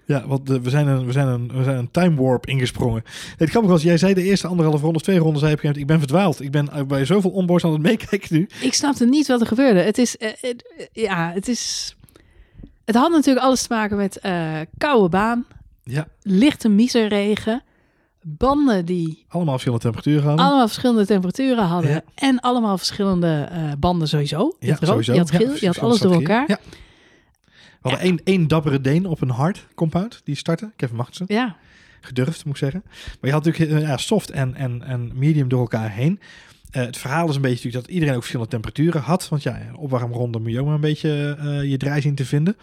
Ja, want uh, we, zijn een, we, zijn een, we zijn een time warp ingesprongen. Het grappige was, jij zei de eerste anderhalve ronde of twee ronden, zei je ik ben verdwaald. Ik ben bij zoveel onboards aan het meekijken nu. Ik snapte niet wat er gebeurde. Het is, uh, het, ja, het is... Het had natuurlijk alles te maken met uh, koude baan, ja. lichte miserregen, banden die... Allemaal verschillende temperaturen hadden. Allemaal verschillende temperaturen hadden. Ja. En allemaal verschillende uh, banden sowieso. Ja, sowieso. je had geel, je had alles door elkaar. Ja. We hadden één, één dappere Deen op een hard compound, die startte. Kevin Magnussen. Ja. Gedurfd, moet ik zeggen. Maar je had natuurlijk ja, soft en, en, en medium door elkaar heen. Uh, het verhaal is een beetje natuurlijk dat iedereen ook verschillende temperaturen had. Want ja, opwarmronde moet je ook maar een beetje uh, je draai zien te vinden.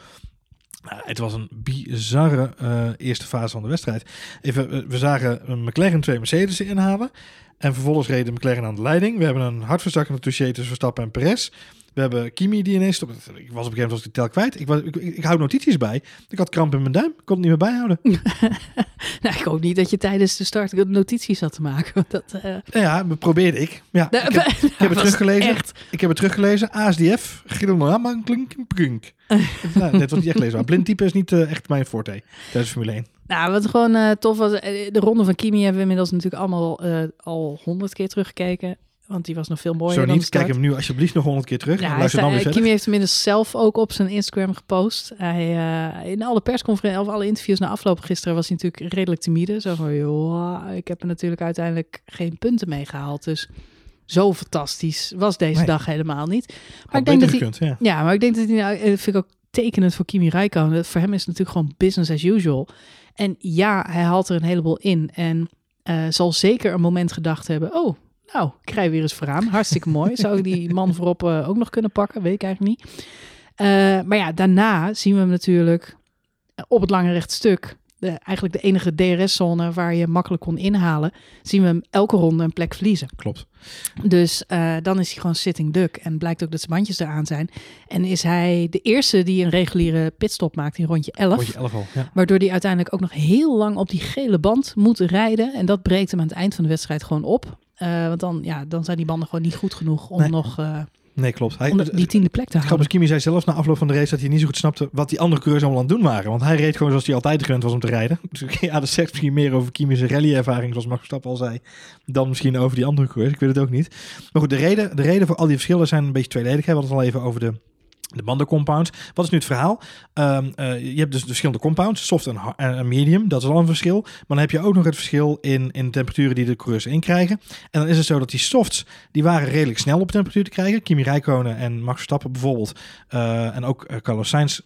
Nou, het was een bizarre uh, eerste fase van de wedstrijd. Even, we zagen een McLaren twee Mercedes inhalen. En vervolgens reden McLaren aan de leiding. We hebben een hardverzakkende touché tussen Verstappen en Perez. We hebben Kimi die ineens... Ik was op een gegeven moment de tel kwijt. Ik, was, ik, ik, ik hou notities bij. Ik had kramp in mijn duim. Ik kon het niet meer bijhouden. <laughs> nou, ik hoop niet dat je tijdens de start notities had te maken. Dat, uh... nou ja, dat probeerde ik. Ja, ik heb, <laughs> ik heb het teruggelezen. Echt... Ik heb het teruggelezen. ASDF. Klink, <laughs> nou, dit was niet echt lezen. Blind type is niet uh, echt mijn forte tijdens Formule 1. Nou, wat gewoon uh, tof was, de ronde van Kimi hebben we inmiddels natuurlijk allemaal uh, al honderd keer teruggekeken. Want die was nog veel mooier. Zo dan niet, kijk hem nu alsjeblieft nog honderd keer terug. Ja, luister dan weer Kimi heeft inmiddels zelf ook op zijn Instagram gepost. Hij, uh, in alle persconferenties, of alle interviews na afloop gisteren was hij natuurlijk redelijk timide. Zo van, joh, ik heb er natuurlijk uiteindelijk geen punten mee gehaald. Dus zo fantastisch was deze Nee. dag helemaal niet. Maar Had ik denk dat hij, gekund, ja. ja, maar ik denk dat hij, nou, eh, vind ik ook tekenend voor Kimi Räikkönen. Voor hem is het natuurlijk gewoon business as usual. En ja, hij haalt er een heleboel in. En eh, zal zeker een moment gedacht hebben, oh, nou, ik rij weer eens vooraan. Hartstikke mooi. Zou ik die man voorop eh, ook nog kunnen pakken? Weet ik eigenlijk niet. Eh, maar ja, daarna zien we hem natuurlijk eh, op het lange rechte stuk. De, eigenlijk de enige DRS-zone waar je makkelijk kon inhalen. Zien we hem elke ronde een plek verliezen. Klopt. Dus dan is hij gewoon sitting duck. En blijkt ook dat zijn bandjes eraan zijn. En is hij de eerste die een reguliere pitstop maakt in rondje 11. Rondje 11 al. Ja. Waardoor hij uiteindelijk ook nog heel lang op die gele band moet rijden. En dat breekt hem aan het eind van de wedstrijd gewoon op. Uh, want dan, ja, dan zijn die banden gewoon niet goed genoeg om Nee. nog uh, Nee, klopt. Hij, om die tiende plek te Grappig, halen. Kimi zei zelf na afloop van de race dat hij niet zo goed snapte wat die andere coureurs allemaal aan het doen waren. Want hij reed gewoon zoals hij altijd gewend was om te rijden. <laughs> Dus ja, dat zegt misschien meer over Kimi's rally-ervaring, zoals Max Verstappen al zei, dan misschien over die andere coureurs. Ik weet het ook niet. Maar goed, de reden, de reden voor al die verschillen zijn een beetje tweeledig. We hadden het al even over de, de bandencompounds. Wat is nu het verhaal? Um, uh, je hebt dus de verschillende compounds, soft en, en, medium. Dat is al een verschil. Maar dan heb je ook nog het verschil in, in de temperaturen die de coureurs inkrijgen. En dan is het zo dat die softs, die waren redelijk snel op temperatuur te krijgen. Kimi Räikkönen en Max Verstappen bijvoorbeeld. Uh, en ook uh, Carlos Sainz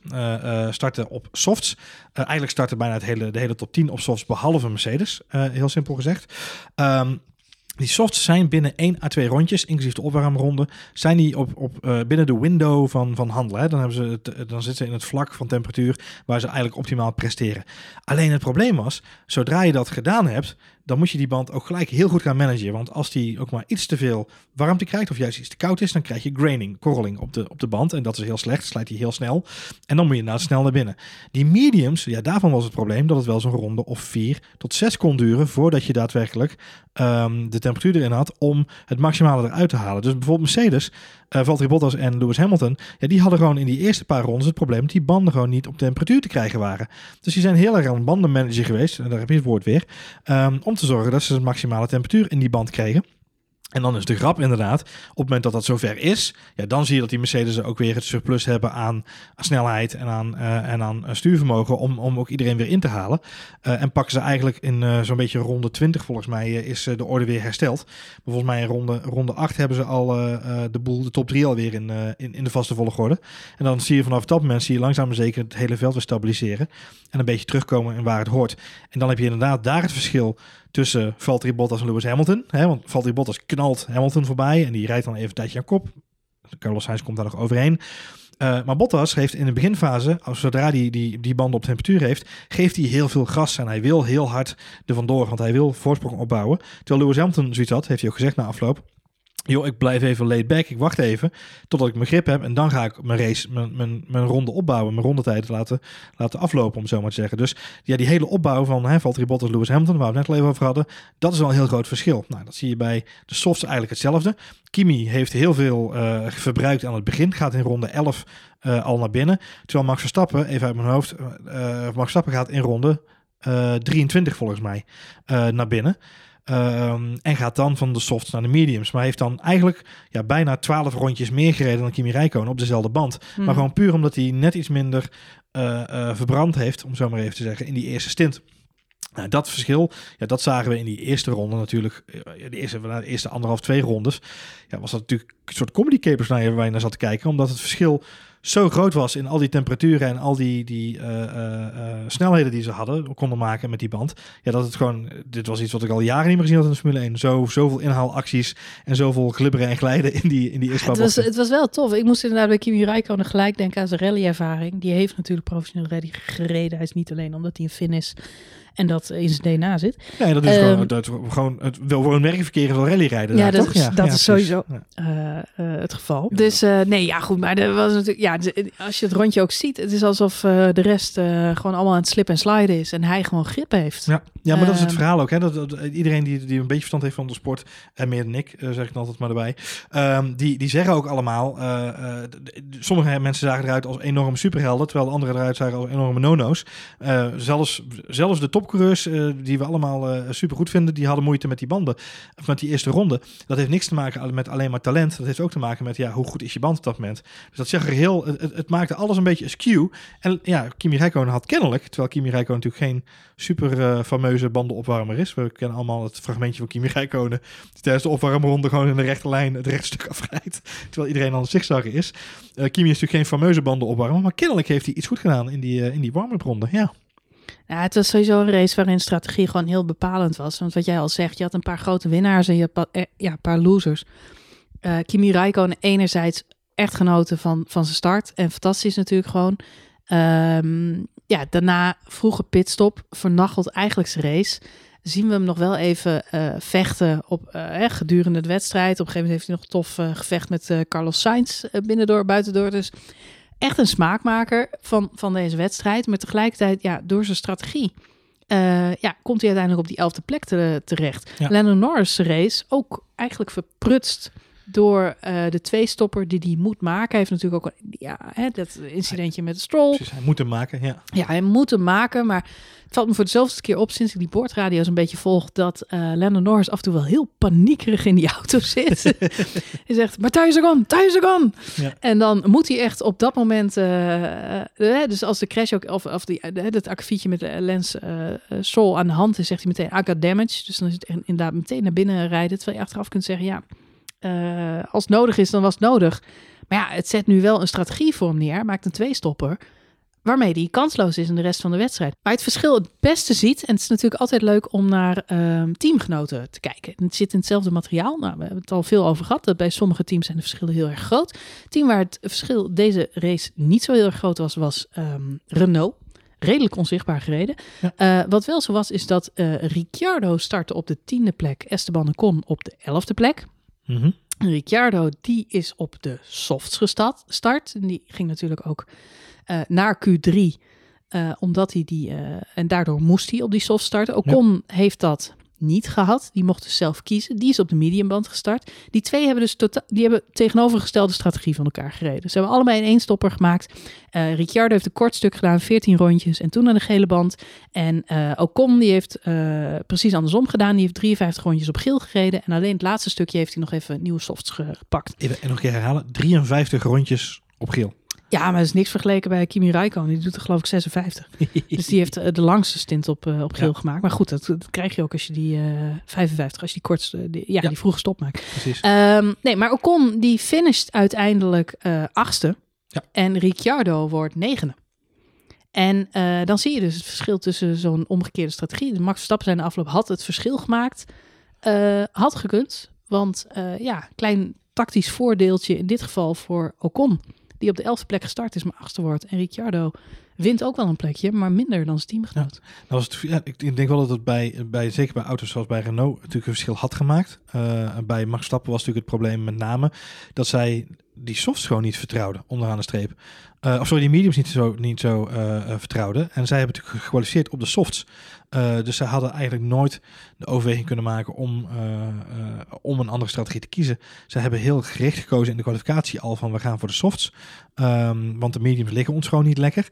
starten op softs. eigenlijk starten bijna het hele, de hele top 10 op softs, behalve Mercedes. heel simpel gezegd. Um, die softs zijn binnen 1 à 2 rondjes, inclusief de opwarmronde, zijn die op, op, uh, binnen de window van, van handelen. Dan, hebben ze het, dan zitten ze in het vlak van temperatuur waar ze eigenlijk optimaal presteren. Alleen het probleem was, zodra je dat gedaan hebt, dan moet je die band ook gelijk heel goed gaan managen. Want als die ook maar iets te veel warmte krijgt of juist iets te koud is, dan krijg je graining, korreling op de, op de band. En dat is heel slecht, slijt hij heel snel. En dan moet je inderdaad snel naar binnen. Die mediums, ja, daarvan was het probleem dat het wel zo'n ronde of 4 tot 6 kon duren voordat je daadwerkelijk um, de temperatuur erin had om het maximale eruit te halen. Dus bijvoorbeeld Mercedes, uh, Valtteri Bottas en Lewis Hamilton, ja, die hadden gewoon in die eerste paar rondes het probleem dat die banden gewoon niet op temperatuur te krijgen waren. Dus die zijn heel erg aan het bandenmanager geweest, en daar heb je het woord weer, um, om te zorgen dat ze de maximale temperatuur in die band kregen. En dan is de grap inderdaad, op het moment dat dat zover is, ja, dan zie je dat die Mercedes ook weer het surplus hebben aan, snelheid en aan, uh, en aan stuurvermogen om, om ook iedereen weer in te halen. Uh, en pakken ze eigenlijk in zo'n beetje ronde 20 volgens mij is de orde weer hersteld. Maar volgens mij in ronde, ronde 8 hebben ze al de boel, de top 3 alweer in, in, in de vaste volgorde. En dan zie je vanaf dat moment zie je langzaam maar zeker het hele veld weer stabiliseren. En een beetje terugkomen in waar het hoort. En dan heb je inderdaad daar het verschil tussen Valtteri Bottas en Lewis Hamilton. Hè, want Valtteri Bottas knalt Hamilton voorbij en die rijdt dan even een tijdje aan kop. Carlos Sainz komt daar nog overheen. Uh, maar Bottas heeft in de beginfase, als zodra hij die, die band op temperatuur heeft, geeft hij heel veel gas en hij wil heel hard er vandoor, want hij wil voorsprong opbouwen. Terwijl Lewis Hamilton zoiets had, heeft hij ook gezegd na afloop. Joh, ik blijf even laid back, ik wacht even totdat ik mijn grip heb en dan ga ik mijn race, mijn, mijn, mijn ronde opbouwen, mijn rondetijd laten, laten aflopen, om zo maar te zeggen. Dus ja, die hele opbouw van hè, Valtteri Bottas, Lewis Hamilton, waar we het net al even over hadden, dat is wel een heel groot verschil. Nou, dat zie je bij de softs eigenlijk hetzelfde. Kimi heeft heel veel uh, verbruikt aan het begin, gaat in ronde 11 uh, al naar binnen, terwijl Max Verstappen, even uit mijn hoofd, uh, Max Verstappen gaat in ronde 23 volgens mij naar binnen. Um, en gaat dan van de softs naar de mediums. Maar heeft dan eigenlijk ja, bijna 12 rondjes meer gereden dan Kimi Räikkönen op dezelfde band. Maar Mhm. gewoon puur omdat hij net iets minder uh, uh, verbrand heeft, om zo maar even te zeggen, in die eerste stint. Nou, dat verschil, ja, dat zagen we in die eerste ronde natuurlijk. De eerste, de eerste anderhalf, twee rondes. Ja, was dat natuurlijk een soort comedy capers naar je, waar je naar zat te kijken. Omdat het verschil zo groot was in al die temperaturen en al die, die uh, uh, uh, snelheden die ze hadden, konden maken met die band. Ja, dat het gewoon, dit was iets wat ik al jaren niet meer gezien had in de Formule 1. Zo, zoveel inhaalacties en zoveel glibberen en glijden in die, in die eerste het was, het was wel tof. Ik moest inderdaad bij Kimi Räikkönen gelijk denken aan zijn rallyervaring. Die heeft natuurlijk professioneel rally gereden. Hij is niet alleen omdat hij een Fin is en dat in zijn DNA zit. Nee, dat is um, gewoon, dat, gewoon het wil voor een merkverkeer is wel rally rijden. Ja, daar, dat, toch? is, ja, dat ja, is sowieso ja. uh, uh, het geval. Dus uh, nee, ja goed, maar er was natuurlijk, ja, als je het rondje ook ziet, het is alsof de rest gewoon allemaal aan het slip en sliden is en hij gewoon grip heeft. Ja, ja maar dat is het Ehm, verhaal ook. Hè? Dat, dat, iedereen die, die een beetje verstand heeft van de sport, en meer dan ik, zeg ik altijd maar erbij, um, die, die zeggen ook allemaal, sommige mensen zagen eruit als enorme superhelden, terwijl de anderen eruit zagen als enorme nono's. Zelfs, zelfs de topcoureurs die we allemaal uh, super goed vinden, die hadden moeite met die banden, of met die eerste ronde. Dat heeft niks te maken met alleen maar talent. Dat heeft ook te maken met ja, hoe goed is je band op dat moment. Dus dat zegt er heel, het, maakte alles een beetje askew. En ja, Kimi Räikkönen had kennelijk, terwijl Kimi Räikkönen natuurlijk geen super uh, fameuze bandenopwarmer is. We kennen allemaal het fragmentje van Kimi Räikkönen die tijdens de opwarmronde gewoon in de rechte lijn het rechtstuk afrijdt, terwijl iedereen aan het zigzaggen is. Kimi is natuurlijk geen fameuze bandenopwarmer, maar kennelijk heeft hij iets goed gedaan in die, in die warm-up ronde. Ja. Ja, het was sowieso een race waarin strategie gewoon heel bepalend was. Want wat jij al zegt, je had een paar grote winnaars en je had eh, ja, een paar losers. Uh, Kimi Räikkönen enerzijds echt genoten van, van zijn start. En fantastisch natuurlijk gewoon. Um, ja, daarna vroege pitstop, vernachelt eigenlijk zijn race. Zien we hem nog wel even uh, vechten op, gedurende de wedstrijd. Op een gegeven moment heeft hij nog tof gevecht met Carlos Sainz binnendoor, buitendoor. Dus echt een smaakmaker van, van deze wedstrijd. Maar tegelijkertijd, ja, door zijn strategie. Uh, ja, komt hij uiteindelijk op die elfde plek te, terecht. Ja. Lennon Norris race ook eigenlijk verprutst door uh, de twee-stopper die hij moet maken. Hij heeft natuurlijk ook ja, hè, dat incidentje met de Stroll. Precies, hij moet hem maken, ja. Ja, hij moet hem maken, maar het valt me voor de zoveelste keer op sinds ik die boordradio's een beetje volg, dat uh, Lennon Norris af en toe wel heel paniekerig in die auto <laughs> zit. <laughs> hij zegt, maar thuis on, thuis on. Ja. En dan moet hij echt op dat moment, uh, dus als de crash ook, of, of die, dat akkefietje met Lens Sol aan de hand is, zegt hij meteen, I got damage. Dus dan is het inderdaad meteen naar binnen rijden, terwijl je achteraf kunt zeggen, ja, uh, als het nodig is, dan was het nodig. Maar ja, het zet nu wel een strategie voor hem neer. Maakt een tweestopper. Waarmee hij kansloos is in de rest van de wedstrijd. Maar het verschil het beste ziet. En het is natuurlijk altijd leuk om naar um, teamgenoten te kijken. Het zit in hetzelfde materiaal. Nou, we hebben het al veel over gehad. Dat bij sommige teams zijn de verschillen heel erg groot. Het team waar het verschil deze race niet zo heel erg groot was, was um, Renault redelijk onzichtbaar gereden. Ja. Uh, wat wel zo was, is dat uh, Ricciardo startte op de tiende plek. Esteban Ocon op de elfde plek. Mm -hmm. Ricciardo, die is op de softs gestart. En die ging natuurlijk ook uh, naar Q3. Uh, omdat hij die. Uh, en daardoor moest hij op die soft starten. Ocon ja. heeft dat niet gehad. Die mocht dus zelf kiezen. Die is op de mediumband gestart. Die twee hebben dus tota die hebben tegenovergestelde strategie van elkaar gereden. Ze hebben allebei een één-stopper gemaakt. Uh, Ricciardo heeft een kort stuk gedaan, 14 rondjes en toen aan de gele band. En uh, Ocon die heeft uh, precies andersom gedaan. Die heeft 53 rondjes op geel gereden. En alleen het laatste stukje heeft hij nog even nieuwe softs gepakt. Even, en nog een keer herhalen, 53 rondjes op geel. Ja, maar dat is niks vergeleken bij Kimi Räikkönen. Die doet er geloof ik 56. <laughs> dus die heeft uh, de langste stint op, uh, op geel ja. gemaakt. Maar goed, dat, dat, krijg je ook als je die uh, 55, als je die kortste, die, ja, ja, die vroege stop maakt. Precies. Um, nee, maar Ocon die finisht uiteindelijk uh, achtste. Ja. En Ricciardo wordt negende. En uh, dan zie je dus het verschil tussen zo'n omgekeerde strategie. De Max Verstappen zijn de afloop had het verschil gemaakt. Had gekund. Want ja, klein tactisch voordeeltje in dit geval voor Ocon. Die op de elfde plek gestart is, maar achtste wordt. En Ricciardo wint ook wel een plekje, maar minder dan zijn teamgenoot. Was het, ik, denk wel dat het bij, bij, zeker bij auto's zoals bij Renault, natuurlijk een verschil had gemaakt. Uh, bij Max Stappen was natuurlijk het probleem met name dat zij die softs gewoon niet vertrouwden, onderaan de streep. Uh, of sorry, die mediums niet zo, niet zo uh, vertrouwden. En zij hebben natuurlijk gekwalificeerd op de softs. Uh, dus ze hadden eigenlijk nooit de overweging kunnen maken om, om een andere strategie te kiezen. Ze hebben heel gericht gekozen in de kwalificatie al van we gaan voor de softs. Um, want de mediums liggen ons gewoon niet lekker.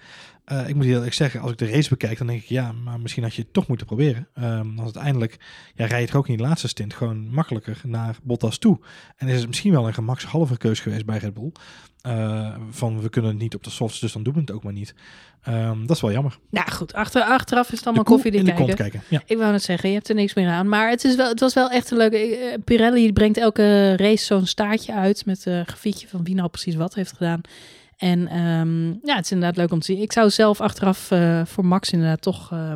Ik moet heel eerlijk zeggen, als ik de race bekijk, dan denk ik ja, maar misschien had je het toch moeten proberen. Um, want uiteindelijk ja, rij je het ook in de laatste stint gewoon makkelijker naar Bottas toe. En is het misschien wel een gemakshalve keus geweest bij Red Bull. Uh, van we kunnen het niet op de softs, dus dan doen we het ook maar niet. Um, dat is wel jammer. Nou goed, achter, achteraf is het allemaal koffie de kijken. kijken. Ja. Ik wou net zeggen, je hebt er niks meer aan. Maar het, is wel, het was wel echt een leuke... Uh, Pirelli brengt elke race zo'n staartje uit met een grafietje van wie nou precies wat heeft gedaan. En um, ja, het is inderdaad leuk om te zien. Ik zou zelf achteraf uh, voor Max inderdaad toch uh,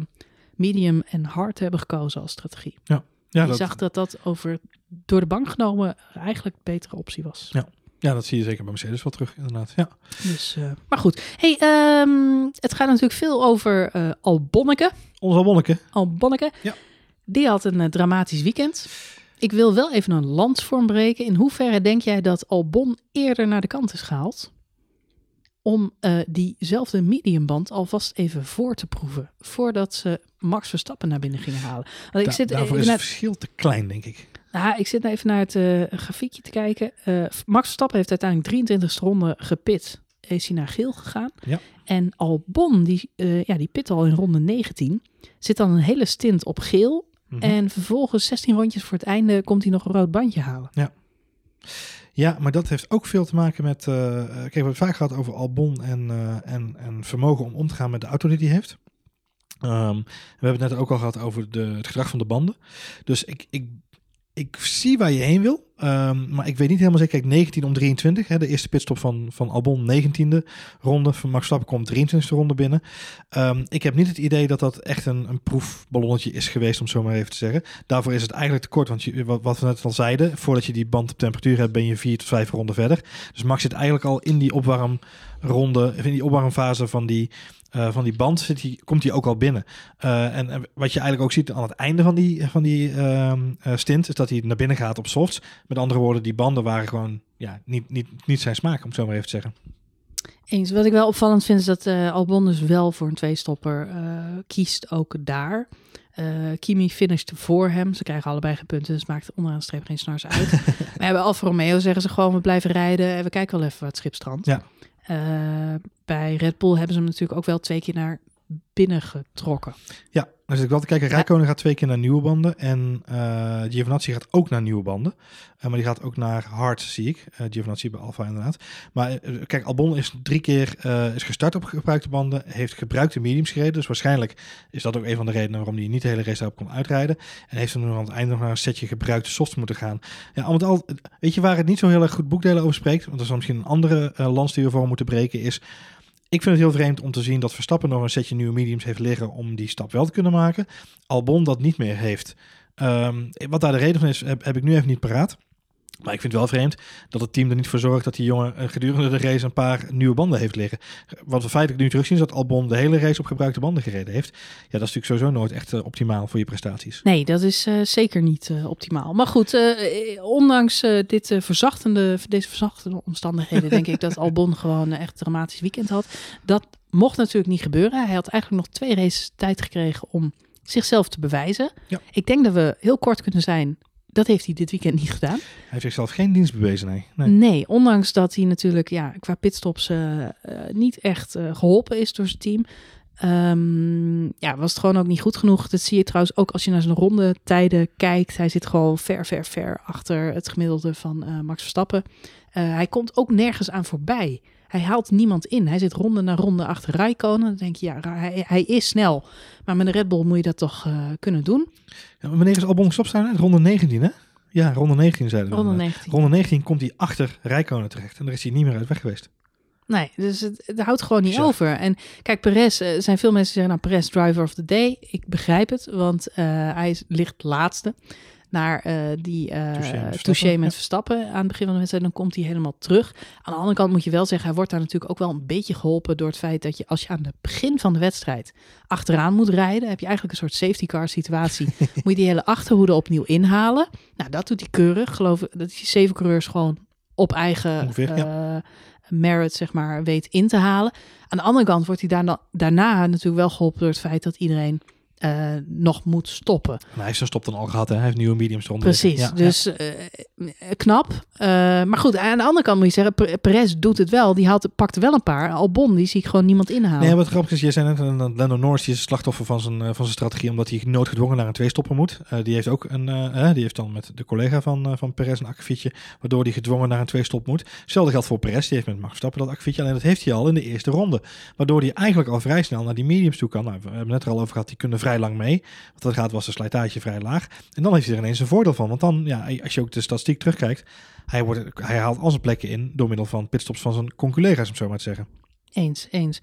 medium en hard hebben gekozen als strategie. Ja. Ja, ik dat... zag dat dat over door de bank genomen eigenlijk een betere optie was. Ja. Ja, dat zie je zeker bij Mercedes wel terug, inderdaad. Ja. Dus, uh, maar goed. Hey, um, het gaat natuurlijk veel over uh, Albonneke. Ons Albonneke. Albonneke. Ja. Die had een uh, dramatisch weekend. Ik wil wel even een landsvorm breken. In hoeverre denk jij dat Albon eerder naar de kant is gehaald? om uh, diezelfde mediumband alvast even voor te proeven. Voordat ze Max Verstappen naar binnen gingen halen. Want Da ik zit daarvoor is het verschil te klein, denk ik. Nou, ik zit even naar het uh, grafiekje te kijken. Uh, Max Verstappen heeft uiteindelijk 23 ronde gepit. Is hij naar geel gegaan. Ja. En Albon, die, uh, ja, die pit al in ronde 19. Zit dan een hele stint op geel. Mm -hmm. En vervolgens 16 rondjes voor het einde komt hij nog een rood bandje halen. Ja. Ja, maar dat heeft ook veel te maken met. Uh, kijk, we hebben het vaak gehad over Albon en, uh, en, en vermogen om om te gaan met de auto die hij heeft. Um, we hebben het net ook al gehad over de, het gedrag van de banden. Dus ik, ik, ik zie waar je heen wil. Um, maar ik weet niet helemaal zeker. Kijk, 19 om 23. Hè, de eerste pitstop van, van Albon, 19e ronde. Van Max Verstappen komt 23e ronde binnen. Um, ik heb niet het idee dat dat echt een, een proefballonnetje is geweest, om zo maar even te zeggen. Daarvoor is het eigenlijk te kort. Want wat, wat we net al zeiden, voordat je die band op temperatuur hebt, ben je vier tot vijf ronden verder. Dus Max zit eigenlijk al in die opwarmronde, in die opwarmfase van die, uh, van die band zit die, komt hij ook al binnen. Uh, en, en, wat je eigenlijk ook ziet aan het einde van die, van die uh, stint, is dat hij naar binnen gaat op softs. Met andere woorden, die banden waren gewoon ja, niet, niet, niet zijn smaak, om het zo maar even te zeggen. Eens. Wat ik wel opvallend vind, is dat Albon dus wel voor een tweestopper kiest, ook daar. Uh, Kimi finisht voor hem. Ze krijgen allebei geen punten, dus maakt onderaan de streep geen snars uit. <laughs> maar bij Alfa Romeo zeggen ze gewoon, we blijven rijden en we kijken wel even wat schipstrand. Ja. Uh, bij Red Bull hebben ze hem natuurlijk ook wel twee keer naar binnen getrokken. Ja, dus ik wel te kijken. Rijkonen gaat twee keer naar nieuwe banden en uh, Giovinazzi gaat ook naar nieuwe banden. Uh, maar die gaat ook naar hard, zie ik. Uh, Giovinazzi bij Alfa inderdaad. Maar kijk, Albon is drie keer is gestart op gebruikte banden, heeft gebruikte mediums gereden. Dus waarschijnlijk is dat ook een van de redenen waarom hij niet de hele race daarop kon uitrijden. En heeft nog aan het einde nog naar een setje gebruikte softs moeten gaan. Ja, al met al, weet je waar het niet zo heel erg goed boekdelen over spreekt, want dat is misschien een andere lans die we voor moeten breken, is ik vind het heel vreemd om te zien dat Verstappen nog een setje nieuwe mediums heeft liggen om die stap wel te kunnen maken. Albon dat niet meer heeft. Um, wat daar de reden van is, heb ik nu even niet paraat. Maar ik vind het wel vreemd dat het team er niet voor zorgt dat die jongen gedurende de race een paar nieuwe banden heeft liggen. Wat we feitelijk nu terugzien is dat Albon de hele race op gebruikte banden gereden heeft. Ja, dat is natuurlijk sowieso nooit echt uh, optimaal voor je prestaties. Nee, dat is uh, zeker niet uh, optimaal. Maar goed, ondanks dit verzachtende, deze verzachtende omstandigheden denk ik dat <laughs> Albon gewoon echt een dramatisch weekend had. Dat mocht natuurlijk niet gebeuren. Hij had eigenlijk nog twee races tijd gekregen om zichzelf te bewijzen. Ja. Ik denk dat we heel kort kunnen zijn dat heeft hij dit weekend niet gedaan. Hij heeft zichzelf geen dienst bewezen, nee. Nee, nee ondanks dat hij natuurlijk ja, qua pitstops uh, uh, niet echt uh, geholpen is door zijn team. Um, ja, was het gewoon ook niet goed genoeg. Dat zie je trouwens ook als je naar zijn rondetijden kijkt. Hij zit gewoon ver, ver, ver achter het gemiddelde van Max Verstappen. hij komt ook nergens aan voorbij. Hij haalt niemand in. Hij zit ronde na ronde achter Rijkonen. Dan denk je, ja, hij, hij, is snel. Maar met een Red Bull moet je dat toch uh, kunnen doen. Ja, wanneer is Albon zijn? Ronde 19, hè? Ja, ronde 19 zeiden we. Ronde 19. Ronde 19 komt hij achter Rijkonen terecht. En daar is hij niet meer uit weg geweest. Nee, dus het, het houdt gewoon niet over. En kijk, Perez, er zijn veel mensen die zeggen, nou, Perez driver of the day. Ik begrijp het, want uh, hij ligt laatste. Naar eh, die eh Touché met Verstappen, ja. Aan het begin van de wedstrijd, dan komt hij helemaal terug. Aan de andere kant moet je wel zeggen, hij wordt daar natuurlijk ook wel een beetje geholpen door het feit dat je als je aan het begin van de wedstrijd achteraan moet rijden, heb je eigenlijk een soort safety car situatie. <laughs> moet je die hele achterhoede opnieuw inhalen. Nou, dat doet hij keurig. Geloof ik dat hij zeven coureurs gewoon op eigen Ongeveer, eh, merit, zeg maar, weet in te halen. Aan de andere kant wordt hij daarna, daarna natuurlijk wel geholpen door het feit dat iedereen eh, nog moet stoppen. En hij heeft zijn stop dan al gehad. Hè? Hij heeft nieuwe mediums eronder. Precies. Ja, dus eh, knap. Eh, maar goed, aan de andere kant moet je zeggen, Pe- Perez doet het wel. Die had, pakte wel een paar. Albon, die zie ik gewoon niemand inhalen. Nee, wat grappig is, jij zei net, Lando Norris die is het slachtoffer van zijn, van zijn strategie, omdat hij noodgedwongen naar een tweestopper moet. Eh, die heeft ook een, die heeft dan met de collega van, van Perez een akkefietje, waardoor hij gedwongen naar een tweestop moet. Hetzelfde geldt voor Perez, die heeft met Max Verstappen dat akkefietje, alleen dat heeft hij al in de eerste ronde. Waardoor hij eigenlijk al vrij snel naar die mediums toe kan. Nou, we hebben net er al over gehad, die kunnen vrij lang mee. Wat dat gaat was de slijtage vrij laag. En dan heeft hij er ineens een voordeel van, want dan, ja, als je ook de statistiek terugkijkt, hij, wordt, hij haalt al zijn plekken in door middel van pitstops van zijn conculega's, om zo maar te zeggen. Eens, eens.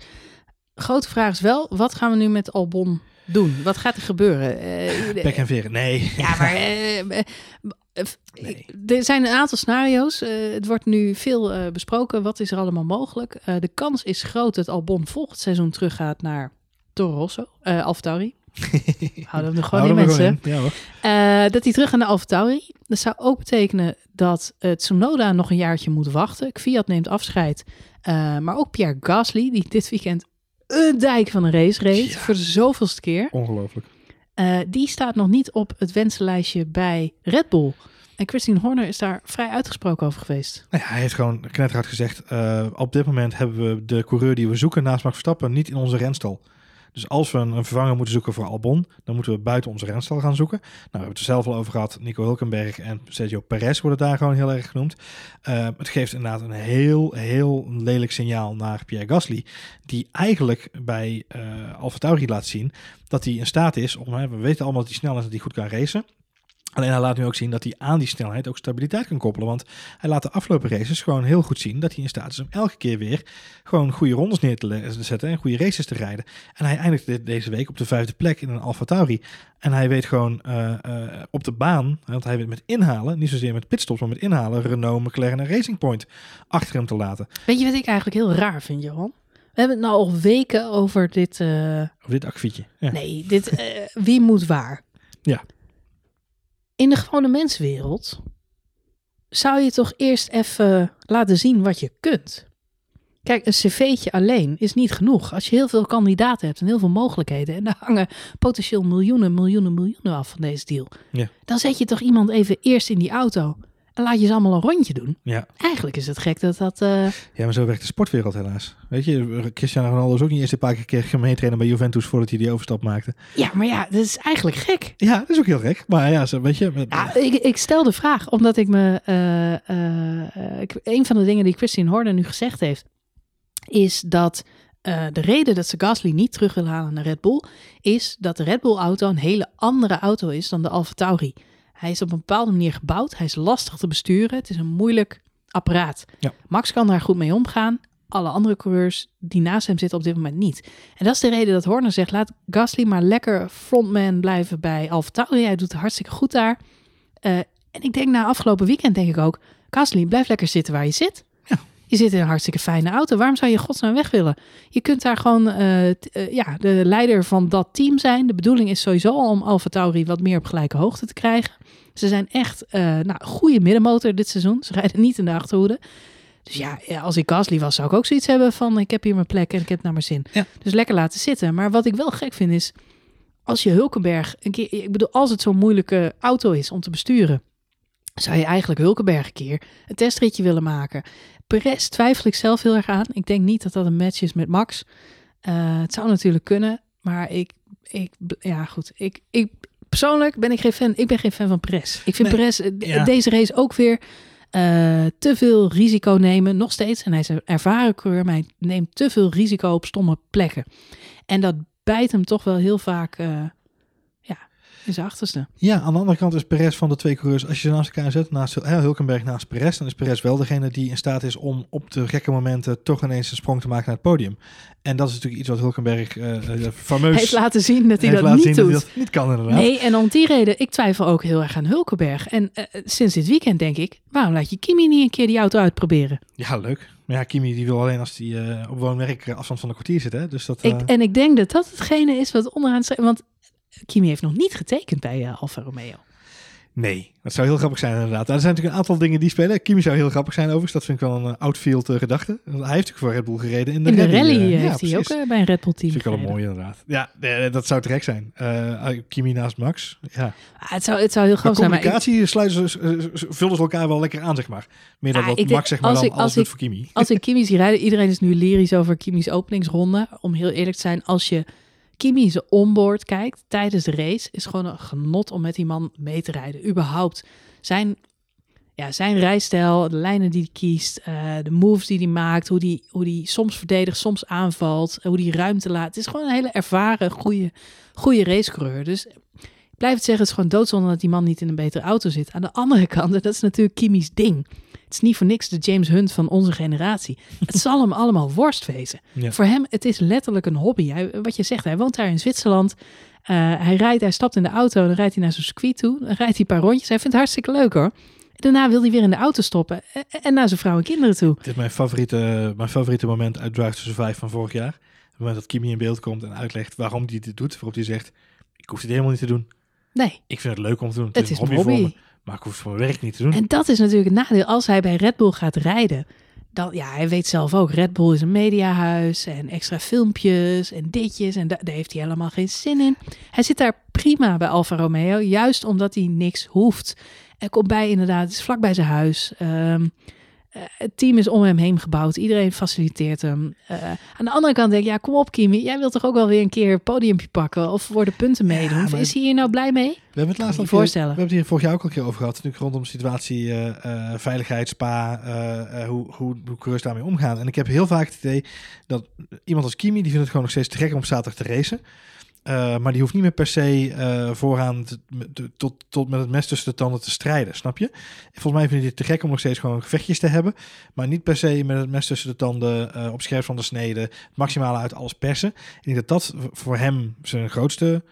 Grote vraag is wel, wat gaan we nu met Albon doen? Wat gaat er gebeuren? Eh, Bek en veren, nee. Ja, maar <laughs> eh, eh, Nee. er zijn een aantal scenario's. Het wordt nu veel besproken. Wat is er allemaal mogelijk? De kans is groot dat Albon volgend seizoen teruggaat naar Toro Rosso, uh. <laughs> Houden we er gewoon in, gewoon mensen. in. Ja, hoor. Eh, dat hij terug gaat naar AlphaTauri. Dat zou ook betekenen dat uh, Tsunoda nog een jaartje moet wachten. Fiat neemt afscheid. Uh, maar ook Pierre Gasly, die dit weekend een dijk van een race reed. Ja. Voor de zoveelste keer. Ongelooflijk. Die staat nog niet op het wensenlijstje bij Red Bull. En Christine Horner is daar vrij uitgesproken over geweest. Nou ja, hij heeft gewoon knetterhard gezegd... Op dit moment hebben we de coureur die we zoeken naast Max Verstappen niet in onze renstal. Dus als we een, vervanger moeten zoeken voor Albon, dan moeten we buiten onze renstal gaan zoeken. Nou, we hebben het er zelf al over gehad. Nico Hulkenberg en Sergio Perez worden daar gewoon heel erg genoemd. Uh, het geeft inderdaad een heel, heel lelijk signaal naar Pierre Gasly. Die eigenlijk bij uh, AlphaTauri laat zien dat hij in staat is om... We weten allemaal dat hij snel is en dat hij goed kan racen. Alleen hij laat nu ook zien dat hij aan die snelheid ook stabiliteit kan koppelen. Want hij laat de afgelopen races gewoon heel goed zien dat hij in staat is om elke keer weer gewoon goede rondes neer te zetten en goede races te rijden. En hij eindigt deze week op de vijfde plek in een Alfa Tauri. En hij weet gewoon uh, uh, op de baan, want hij weet met inhalen, niet zozeer met pitstops, maar met inhalen, Renault, McLaren en Racing Point achter hem te laten. Weet je wat ik eigenlijk heel raar vind, Johan? We hebben het nou al weken over dit... Uh... Over dit akkefietje. Ja. Nee, dit wie moet waar. Ja. In de gewone menswereld zou je toch eerst even laten zien wat je kunt. Kijk, een cv'tje alleen is niet genoeg. Als je heel veel kandidaten hebt en heel veel mogelijkheden... en daar hangen potentieel miljoenen, miljoenen, miljoenen af van deze deal... Ja. dan zet je toch iemand even eerst in die auto... laat je ze allemaal een rondje doen. Ja. Eigenlijk is het gek dat dat... Uh... Ja, maar zo werkt de sportwereld helaas. Weet je, Cristiano Ronaldo is ook niet eerst een paar keer meetrainen bij Juventus... voordat hij die overstap maakte. Ja, maar ja, dat is eigenlijk gek. Ja, dat is ook heel gek. Maar ja, zo, weet je... Ja, ik, ik stel de vraag, omdat ik me... Uh, ik, een van de dingen die Christine Horner nu gezegd heeft is dat uh, de reden dat ze Gasly niet terug wil halen naar Red Bull, is dat de Red Bull auto een hele andere auto is dan de Alfa Tauri. Hij is op een bepaalde manier gebouwd, hij is lastig te besturen, het is een moeilijk apparaat. Ja. Max kan daar goed mee omgaan, alle andere coureurs die naast hem zitten op dit moment niet. En dat is de reden dat Horner zegt, laat Gasly maar lekker frontman blijven bij Alfa Tauri, hij doet het hartstikke goed daar. Uh, en ik denk na afgelopen weekend denk ik ook, Gasly blijf lekker zitten waar je zit. Je zit in een hartstikke fijne auto. Waarom zou je godsnaam weg willen? Je kunt daar gewoon uh, uh, ja, de leider van dat team zijn. De bedoeling is sowieso al om Alfa Tauri wat meer op gelijke hoogte te krijgen. Ze zijn echt uh, nou, goede middenmotor dit seizoen. Ze rijden niet in de achterhoede. Dus ja, als ik Gasly was, zou ik ook zoiets hebben van... ik heb hier mijn plek en ik heb het naar mijn zin. Ja. Dus lekker laten zitten. Maar wat ik wel gek vind is... als je Hulkenberg een keer... ik bedoel, als het zo'n moeilijke auto is om te besturen... zou je eigenlijk Hulkenberg een keer een testritje willen maken... Perez twijfel ik zelf heel erg aan. Ik denk niet dat dat een match is met Max. Uh, het zou natuurlijk kunnen, maar ik, ik ja goed. Ik, ik, persoonlijk ben ik geen fan. Ik ben geen fan van Perez. Ik vind nee, Perez ja. deze race ook weer uh, te veel risico nemen. Nog steeds. En hij is een ervaren coureur, maar hij neemt te veel risico op stomme plekken. En dat bijt hem toch wel heel vaak. Uh, zijn achterste. Ja, aan de andere kant is Perez van de twee coureurs, als je ze naast elkaar zet, naast eh, Hulkenberg naast Perez, dan is Perez wel degene die in staat is om op de gekke momenten toch ineens een sprong te maken naar het podium. En dat is natuurlijk iets wat Hulkenberg <laughs> uh, fameus heeft laten zien dat hij dat niet doet. dat hij dat niet kan inderdaad. Nee, en om die reden, ik twijfel ook heel erg aan Hulkenberg. En sinds dit weekend denk ik, waarom laat je Kimi niet een keer die auto uitproberen? Ja, leuk. Maar ja, Kimi die wil alleen als hij eh, op woonwerk afstand van een kwartier zit. Hè? Dus dat, Ik, en ik denk dat dat hetgene is wat onderaan. Want Kimi heeft nog niet getekend bij eh, Alfa Romeo. Nee, dat zou heel grappig zijn inderdaad. Er zijn natuurlijk een aantal dingen die spelen. Kimi zou heel grappig zijn overigens. Dat vind ik wel een uh, outfield uh, gedachte. Hij heeft natuurlijk voor Red Bull gereden in de In de rally. rally uh, heeft ja, hij ook uh, bij een Red Bull team Dat vind ik wel een mooi inderdaad. Ja, nee, dat zou terecht zijn. Uh, Kimi naast Max. Ja. Ah, het, zou, het zou heel grappig zijn. Maar ik, communicatie sluiten ze, vullen ze elkaar wel lekker aan, zeg maar. Meer dan Ah, ik denk- Max zeg maar als dan ik- als ik- voor Kimi. als ik Kimi zie rijden, iedereen is nu lyrisch over Kimi's openingsronde. Om heel eerlijk te zijn, als je Kimi zijn onboard kijkt tijdens de race, is gewoon een genot om met die man mee te rijden. Überhaupt zijn, ja, zijn rijstijl, de lijnen die hij kiest, eh, de moves die hij maakt, hoe die, hoe die soms verdedigt, soms aanvalt, hoe die ruimte laat. Het is gewoon een hele ervaren, goede, goede racecoureur. Dus blijf het zeggen, het is gewoon doodzonde dat die man niet in een betere auto zit. Aan de andere <laughs> kant, dat is natuurlijk Kimi's ding. Het is niet voor niks de James Hunt van onze generatie. Het zal hem <laughs> allemaal worst wezen. Ja. Voor hem, het is letterlijk een hobby. Hij, wat je zegt, hij woont daar in Zwitserland. Eh, hij rijdt, hij stapt in de auto, dan rijdt hij naar zijn circuit toe. Dan rijdt hij een paar rondjes. Hij vindt het hartstikke leuk hoor. Daarna wil hij weer in de auto stoppen en, en naar zijn vrouw en kinderen toe. Dit is mijn favoriete, mijn favoriete moment uit Drive to Survive van vorig jaar. Het moment dat Kimi in beeld komt en uitlegt waarom hij dit doet. Waarop hij zegt, ik hoef dit helemaal niet te doen. Nee, Ik vind het leuk om te doen. Het, het is een hobby. voor me, maar ik hoef het voor mijn werk niet te doen. En dat is natuurlijk een nadeel. Als hij bij Red Bull gaat rijden, dan, ja, hij weet zelf ook, Red Bull is een mediahuis en extra filmpjes en ditjes. En da- daar heeft hij helemaal geen zin in. Hij zit daar prima bij Alfa Romeo, juist omdat hij niks hoeft. Er komt bij inderdaad, het is vlak bij zijn huis. Ehm, eh, het team is om hem heen gebouwd. Iedereen faciliteert hem. Eh, aan de andere kant denk ik, ja, kom op Kimi. Jij wilt toch ook wel weer een keer een podiumpje pakken of voor de punten meedoen? Ja, maar- Is hij hier nou blij mee? We hebben het laatst al keer- voorstellen. We hebben het hier vorig jaar ook al een keer over gehad. Natuurlijk rondom situatie eh, veiligheid, spa, hoe, hoe, hoe coureurs daarmee omgaan. En ik heb heel vaak het idee dat iemand als Kimi, die vindt het gewoon nog steeds te gek om op zaterdag te racen. Eh, maar die hoeft niet meer per se eh, vooraan tot, tot met het mes tussen de tanden te strijden, snap je? Volgens mij vind je het te gek om nog steeds gewoon gevechtjes te hebben. Maar niet per se met het mes tussen de tanden eh, op scherp van de snede. Het maximale uit alles persen. Ik denk dat dat voor hem zijn grootste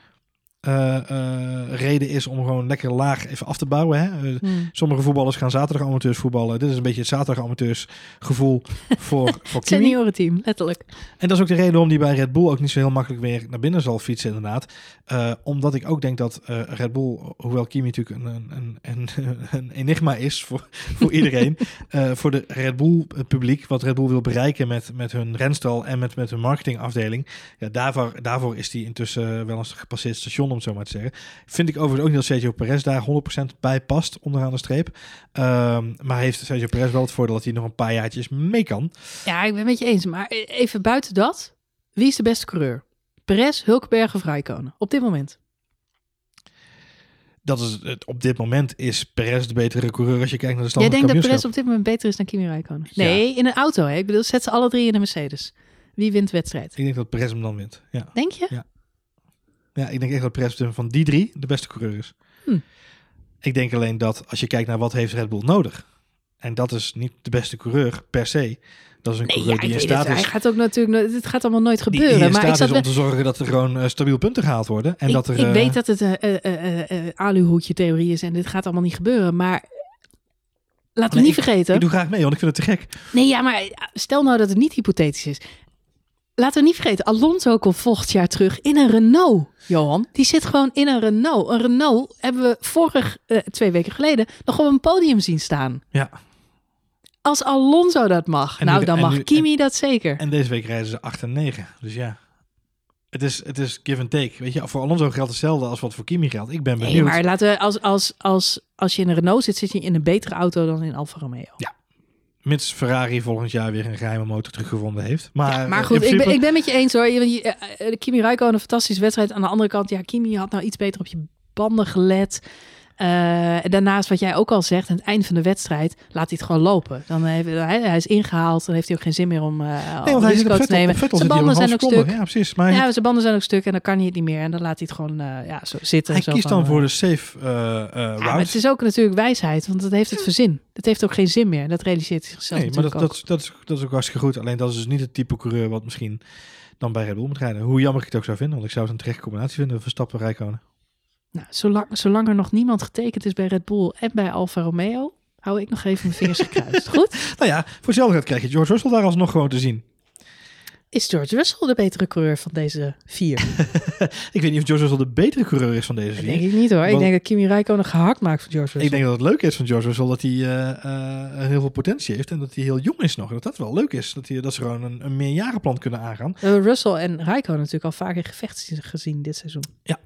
eh, eh, reden is om gewoon lekker laag even af te bouwen. Hè? Eh, Hmm. Sommige voetballers gaan zaterdag amateurs voetballen. Dit is een beetje het zaterdag amateurs gevoel voor, <laughs> voor Kimi. Seniorenteam, letterlijk. En dat is ook de reden waarom die bij Red Bull ook niet zo heel makkelijk weer naar binnen zal fietsen inderdaad. Omdat ik ook denk dat Red Bull, hoewel Kimi natuurlijk een, een, een, een <laughs> enigma is voor, <laughs> voor iedereen, voor de Red Bull publiek, wat Red Bull wil bereiken met, met hun renstal en met, met hun marketingafdeling, ja, daarvoor, daarvoor is die intussen wel een gepasseerd station, om het zo maar te zeggen. Vind ik overigens ook niet dat Sergio Perez daar 100% bij past, onderaan de streep. Ehm, maar heeft Sergio Perez wel het voordeel dat hij nog een paar jaartjes mee kan. Ja, ik ben het met je eens. Maar even buiten dat, wie is de beste coureur? Perez, Hulkenberg of Raikkonen? Op dit moment. Dat is het, op dit moment is Perez de betere coureur als je kijkt naar de stand Jij denkt dat Perez op dit moment beter is dan Kimi Raikkonen? Ja. Nee, in een auto. Hè? Ik bedoel, zet ze alle drie in een Mercedes. Wie wint de wedstrijd? Ik denk dat Perez hem dan wint. Ja. Denk je? ja, ik denk echt dat Perez van die drie de beste coureur is. Hm. Ik denk alleen dat als je kijkt naar wat heeft Red Bull nodig. En dat is niet de beste coureur per se. Dat is een Nee, ja, coureur die in het. staat Hij is. gaat ook natuurlijk, het gaat allemaal nooit die gebeuren. in maar ik, zat is om te zorgen dat er gewoon uh, stabiel punten gehaald worden. En ik, dat er, ik uh, weet dat het een uh, uh, uh, aluhoedje theorie is en dit gaat allemaal niet gebeuren. Maar laten we Nee, niet vergeten. Ik doe graag mee, want ik vind het te gek. Nee, ja, maar stel nou dat het niet hypothetisch is. Laten we niet vergeten, Alonso komt volgend jaar terug in een Renault, Johan. Die zit gewoon in een Renault. Een Renault hebben we vorige, uh, twee weken geleden, nog op een podium zien staan. Ja. Als Alonso dat mag, En nou nu- dan mag nu- Kimi dat zeker. En deze week rijden ze 8 en 9. Dus ja. Het is, het is give and take. Weet je, voor Alonso geldt hetzelfde als wat voor Kimi geldt. Ik ben benieuwd. Nee, maar laten we, als, als, als, als je in een Renault zit, zit je in een betere auto dan in Alfa Romeo. Ja. Mits Ferrari volgend jaar weer een geheime motor teruggevonden heeft. Maar, Ja, maar eh, goed, ik ben, ik ben met je eens hoor. Eh, de Kimi Räikkönen, een fantastische wedstrijd. Aan de andere kant, ja, Kimi had nou iets beter op je banden gelet. Eh, daarnaast wat jij ook al zegt, aan het eind van de wedstrijd laat hij het gewoon lopen. Dan heeft, hij, hij is ingehaald, dan heeft hij ook geen zin meer om, uh, Nee, risico te nemen. Zijn banden zijn ook seconde. stuk. Ja, precies. Maar Ja, zijn banden zijn ook stuk en dan kan hij het niet meer. En dan laat hij het gewoon eh, ja, zo zitten. hij zo kiest van, dan voor eh, de safe eh eh route. maar het is ook natuurlijk wijsheid, want het heeft het verzin. Het heeft ook geen zin meer. Dat realiseert hij zichzelf Nee, maar dat, dat, dat, is, dat is ook hartstikke goed. Alleen dat is dus niet het type coureur wat misschien dan bij Red Bull moet rijden. Hoe jammer ik het ook zou vinden, want ik zou het een terechte combinatie vinden. Verstappen, Rijkonen. Nou, zolang, zolang er nog niemand getekend is bij Red Bull en bij Alfa Romeo, hou ik nog even mijn vingers gekruist. <laughs> Goed? Nou ja, voor geld krijg je George Russell daar alsnog gewoon te zien. Is George Russell de betere coureur van deze vier? <laughs> Ik weet niet of George Russell de betere coureur is van deze Dat vier. denk ik niet hoor. Ik denk dat Kimi Räikkönen gehakt maakt van George Russell. Ik denk dat het leuk is van George Russell dat hij eh, eh, heel veel potentie heeft en dat hij heel jong is nog. En dat dat wel leuk is. Dat, hij, dat ze gewoon een, een meerjarenplan kunnen aangaan. Hebben Russell en Räikkönen natuurlijk al vaak in gevecht gezien dit seizoen. Ja,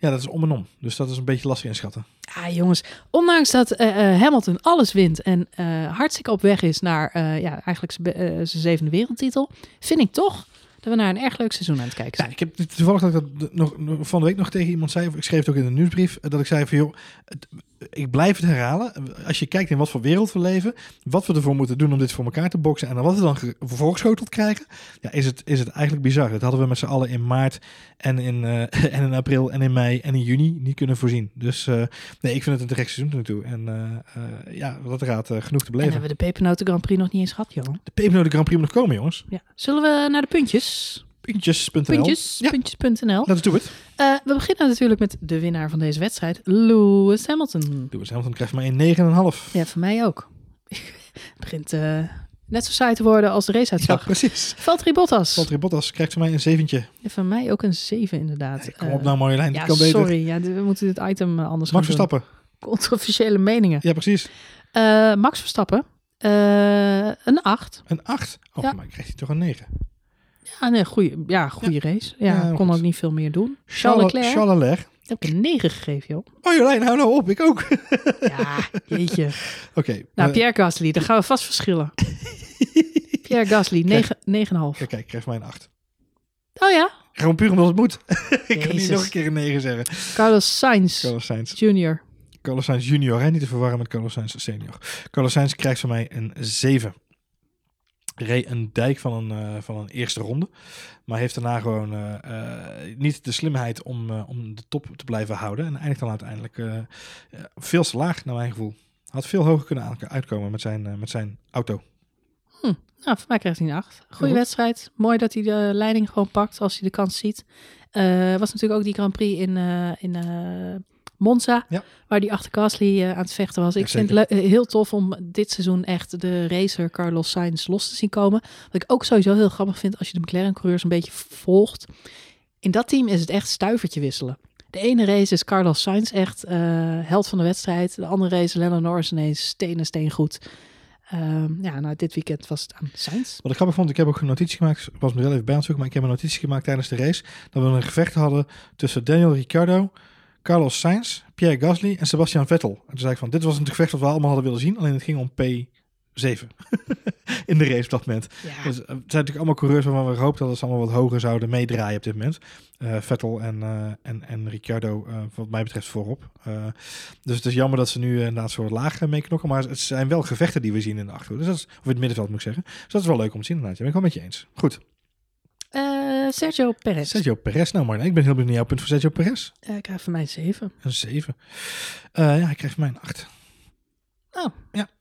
dat is om en om. Dus dat is een beetje lastig inschatten. Ah jongens, ondanks dat eh, eh, Hamilton alles wint en eh, hartstikke op weg is naar ja, eigenlijk zijn zevende wereldtitel, vind ik toch dat we naar een erg leuk seizoen aan het kijken Ja, zijn. ik heb toevallig dat ik dat nog, van de week nog tegen iemand zei, of ik schreef het ook in de nieuwsbrief, dat ik zei van joh, het- ik blijf het herhalen. Als je kijkt in wat voor wereld we leven, wat we ervoor moeten doen om dit voor elkaar te boksen en dan wat we dan ge- voorgeschoteld krijgen, ja, is, het, is het eigenlijk bizar. Dat hadden we met z'n allen in maart en in, eh, <laughs> en in april en in mei en in juni niet kunnen voorzien. Dus eh, nee, ik vind het een terecht seizoen naartoe. En eh, ja, dat eh, genoeg te En beleven. hebben we de Pepernoten Grand Prix nog niet eens gehad, joh. De Pepernoten Grand Prix moet nog komen, jongens. Ja. Zullen we naar de puntjes? Puntjes.nl. Puntjes, Ja. puntjes.nl. Let's do it. Eh, we beginnen natuurlijk met de winnaar van deze wedstrijd, Lewis Hamilton. Lewis Hamilton krijgt maar een 9,5. Ja, voor mij ook. Het <laughs> begint eh, net zo saai te worden als de Ja, raceuitslag. precies. Valtteri Bottas. Valtteri Bottas krijgt van mij een zeventje. Ja, voor mij ook een 7 inderdaad. Hey, kom Eh, op nou, Marjolein. ja, Dit kan beter. sorry. Ja, we moeten dit item eh, anders Max gaan doen. Verstappen. Controversiële meningen. Ja, precies. Eh, Max Verstappen. eh, een 8. Een 8. Oh, Ja. maar krijgt hij toch een 9. Ja, nee, goeie, ja, goede race. Ja, Ja, kon goed. ook niet veel meer doen. Charles Leclerc. Charles Leclerc. heb ik een 9 gegeven, joh. Marjolein, hou nou op. Ik ook. Ja, jeetje. <laughs> Oké. Nou, eh, Pierre Gasly, daar gaan we vast verschillen. <laughs> Pierre Gasly, 9 9,5. Kijk, kijk, krijg mij een 8. Oh ja? Gewoon puur omdat het moet. <laughs> ik kan niet nog een keer een 9 zeggen. Carlos Sainz Carlos Sainz. Junior. Carlos Sainz junior. Hè? Niet te verwarren met Carlos Sainz senior. Carlos Sainz krijgt van mij een 7. Reed een dijk van een, eh, van een eerste ronde. Maar heeft daarna gewoon eh, eh, niet de slimheid om, om de top te blijven houden. En eindigt dan uiteindelijk veel te laag, naar mijn gevoel. Had veel hoger kunnen uitkomen met zijn, met zijn auto. Nou, voor mij krijgt hij een 8. Goeie goed. wedstrijd. Mooi dat hij de leiding gewoon pakt als hij de kans ziet. Was natuurlijk ook die Grand Prix in, in Monza, Ja. waar die achter Gasly eh, aan het vechten was. Ik Ja, vind het heel tof om dit seizoen echt de racer Carlos Sainz los te zien komen. Wat ik ook sowieso heel grappig vind als je de McLaren-coureurs een beetje volgt. In dat team is het echt stuivertje wisselen. De ene race is Carlos Sainz echt eh, held van de wedstrijd. De andere race Lennon Norris ineens steen en steen goed. Ehm, ja, nou, dit weekend was het aan Sainz. Wat ik grappig vond, ik heb ook een notitie gemaakt. Ik was me wel even bij aan het zoeken, maar ik heb een notitie gemaakt tijdens de race. Dat we een gevecht hadden tussen Daniel Ricciardo, Carlos Sainz, Pierre Gasly en Sebastian Vettel. En toen zei ik van, dit was een gevecht wat we allemaal hadden willen zien. Alleen het ging om P7 <laughs> in de race op dat moment. Ja, Dus, eh, het zijn natuurlijk allemaal coureurs waarvan we gehoopt dat ze allemaal wat hoger zouden meedraaien op dit moment. Eh, Vettel en, eh, en, en Ricciardo, eh, wat mij betreft, voorop. Dus het is jammer dat ze nu inderdaad zo wat lager mee knokken. Maar het zijn wel gevechten die we zien in de achterhoede. Dus dat is, of in het middenveld moet ik zeggen. Dus dat is wel leuk om te zien inderdaad. Ja, ben ik wel met je eens. Goed. Eh, Sergio Perez. Sergio Perez. Nou maar, ik ben heel benieuwd naar jouw punt voor Sergio Perez. Eh, ik krijg van mij 7. Een 7. Eh, ja, hij krijgt van mij een 8.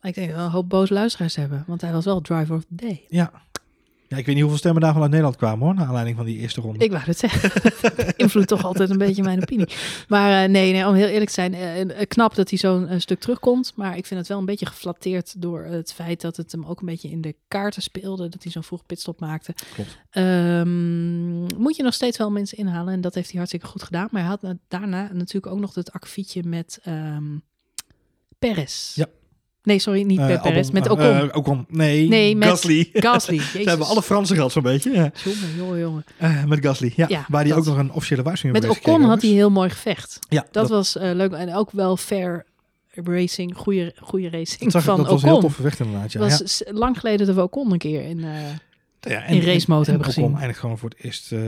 Ik denk dat we een hoop boze luisteraars hebben, want hij was wel driver of the day. Ja. Ja, ik weet niet hoeveel stemmen daarvan uit Nederland kwamen hoor. Naar aanleiding van die eerste ronde. Ik wou het zeggen. <laughs> Dat invloedt toch altijd een beetje mijn opinie. Maar eh, nee, nee, om heel eerlijk te zijn, eh, eh, knap dat hij zo'n stuk terugkomt. Maar ik vind het wel een beetje geflatteerd door het feit dat het hem ook een beetje in de kaarten speelde. Dat hij zo'n vroeg pitstop maakte. Klopt. Ehm, moet je nog steeds wel mensen inhalen. En dat heeft hij hartstikke goed gedaan. Maar hij had na- daarna natuurlijk ook nog het akkefietje met ehm Perez. Ja. Nee, sorry, niet met Perez, met eh, Ocon. eh, Ocon. Nee, Nee, met Gasly. Gasly. <laughs> Ze hebben alle Fransen gehad zo'n beetje. Ja. Jongen, jongen, jongen. Met Gasly, ja. Ja, waar hij dat. ook nog een officiële waarschuwing Met Ocon had hij heel mooi gevecht. Ja, Dat, was eh, leuk. En ook wel fair racing, goede, goede racing dat, zag, ik- van dat was Ocon. een heel tof gevecht inderdaad. Ja. Het was lang geleden dat we Ocon een keer in... Ja, in race mode hebben Ocon gezien. eindigt gewoon voor het eerst eh,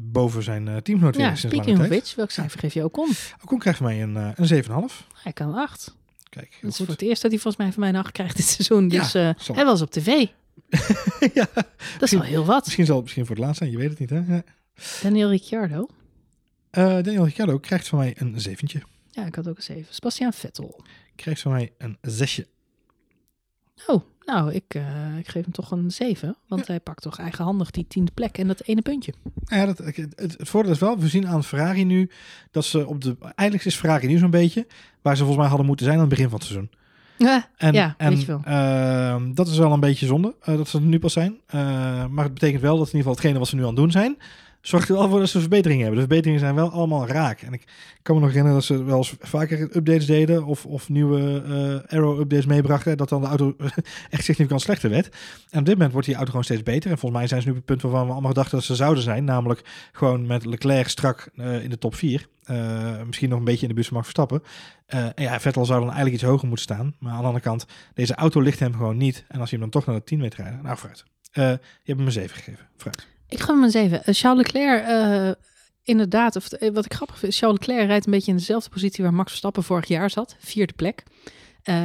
boven zijn uh, teamgenoot weer Ja, sinds speaking lange of tijd. which, welk cijfer geef je Ocon? Ocon krijgt van mij een, uh, een 7,5. Hij kan een 8. Kijk, Dat is goed. voor het eerst dat hij volgens mij van mij een 8 krijgt dit seizoen. Dus eh, hij was op tv. <laughs> ja, Dat is wel heel wat. misschien zal het misschien voor het laatst zijn, je weet het niet hè. Ja. Daniel Ricciardo. Eh, Daniel Ricciardo krijgt van mij een zeventje. Ja, ik had ook een 7. Sebastian Vettel. Krijgt van mij een zesje. Oh, nou, ik, eh, ik geef hem toch een 7. Want hij pakt toch eigenhandig die tiende plek en dat ene puntje. Ja, dat, het, het, voordeel is wel, we zien aan Ferrari nu dat ze op de. Eigenlijk is Ferrari nu zo'n beetje waar ze volgens mij hadden moeten zijn aan het begin van het seizoen. En, ja, en, weet je wel. ehm, dat is wel een beetje zonde eh, dat ze er nu pas zijn. Eh, maar het betekent wel dat in ieder geval hetgene wat ze nu aan het doen zijn, zorgt er wel voor dat ze verbeteringen hebben. De verbeteringen zijn wel allemaal raak. En ik kan me nog herinneren dat ze wel eens vaker updates deden of, of nieuwe eh aero-updates meebrachten, dat dan de auto <laughs> echt significant slechter werd. En op dit moment wordt die auto gewoon steeds beter. En volgens mij zijn ze nu op het punt waarvan we allemaal dachten dat ze zouden zijn, namelijk gewoon met Leclerc strak eh, in de top 4. Eh, misschien nog een beetje in de van Max Verstappen. En ja, Vettel zou dan eigenlijk iets hoger moeten staan. Maar aan de andere kant, deze auto ligt hem gewoon niet. En als je hem dan toch naar de 10 weet rijden, nou vooruit. Je hebt hem een 7 gegeven. Vooruit. Ik ga hem een 7. Eh, Charles Leclerc, eh, inderdaad, of, eh, wat ik grappig vind, Charles Leclerc rijdt een beetje in dezelfde positie waar Max Verstappen vorig jaar zat. Vierde plek.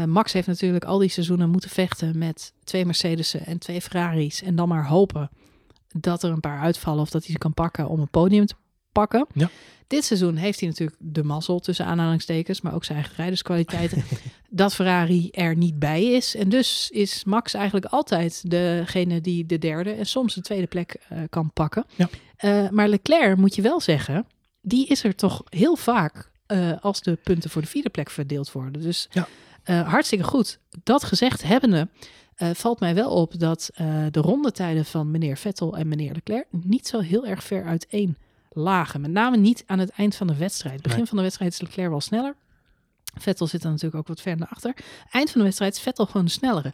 Max heeft natuurlijk al die seizoenen moeten vechten met twee Mercedes'en en twee Ferraris. En dan maar hopen dat er een paar uitvallen of dat hij ze kan pakken om een podium te pakken. Ja. Dit seizoen heeft hij natuurlijk de mazzel tussen aanhalingstekens, maar ook zijn eigen rijderskwaliteiten. <laughs> dat Ferrari er niet bij is. En dus is Max eigenlijk altijd degene die de derde en soms de tweede plek eh, kan pakken. Ja. Eh, maar Leclerc, moet je wel zeggen, die is er toch heel vaak eh, als de punten voor de vierde plek verdeeld worden. Dus Ja. hartstikke goed. Dat gezegd hebbende, eh, valt mij wel op dat eh, de rondetijden van meneer Vettel en meneer Leclerc niet zo heel erg ver uiteen lagen. Met name niet aan het eind van de wedstrijd. Begin Nee. van de wedstrijd is Leclerc wel sneller. Vettel zit er natuurlijk ook wat ver naar achter. Eind van de wedstrijd is Vettel gewoon de snellere.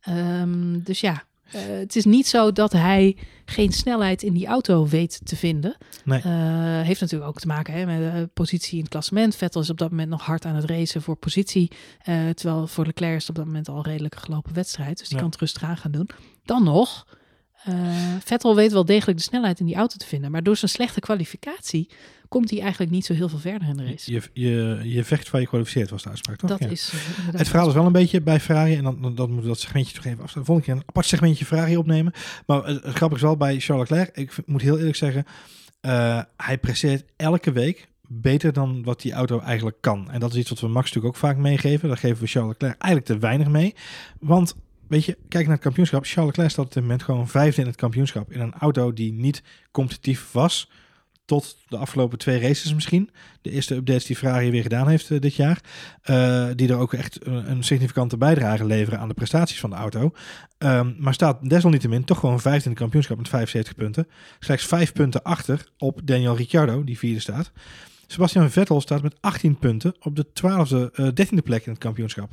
Ehm, dus ja, eh, het is niet zo dat hij geen snelheid in die auto weet te vinden. Nee. Eh, heeft natuurlijk ook te maken hè, met de positie in het klassement. Vettel is op dat moment nog hard aan het racen voor positie. eh, terwijl voor Leclerc is op dat moment al een redelijk gelopen wedstrijd. Dus die Ja. kan het rustig aan gaan doen. Dan nog, eh, Vettel weet wel degelijk de snelheid in die auto te vinden. Maar door zijn slechte kwalificatie komt hij eigenlijk niet zo heel veel verder in de race. Je, je, je vecht waar je kwalificeert was de uitspraak, toch? Dat Ja. is eh, Het verhaal is wel een beetje bij Ferrari, en dan, dan, dan moeten we dat segmentje toch even afstaan. Volgende keer een apart segmentje Ferrari opnemen. Maar het, het grappige is wel bij Charles Leclerc, ik vind- moet heel eerlijk zeggen, eh, hij presteert elke week beter dan wat die auto eigenlijk kan. En dat is iets wat we Max natuurlijk ook vaak meegeven. Daar geven we Charles Leclerc eigenlijk te weinig mee. Want, weet je, kijk naar het kampioenschap. Charles Leclerc staat op dit moment gewoon vijfde in het kampioenschap. In een auto die niet competitief was. Tot de afgelopen twee races misschien. De eerste updates die Ferrari weer gedaan heeft eh, dit jaar. Eh, die er ook echt een, significante bijdrage leveren aan de prestaties van de auto. Ehm, maar staat desalniettemin toch gewoon vijfde in het kampioenschap met 75 punten. Slechts vijf punten achter op Daniel Ricciardo, die vierde staat. Sebastian Vettel staat met 18 punten op de 12e, eh 13e plek in het kampioenschap.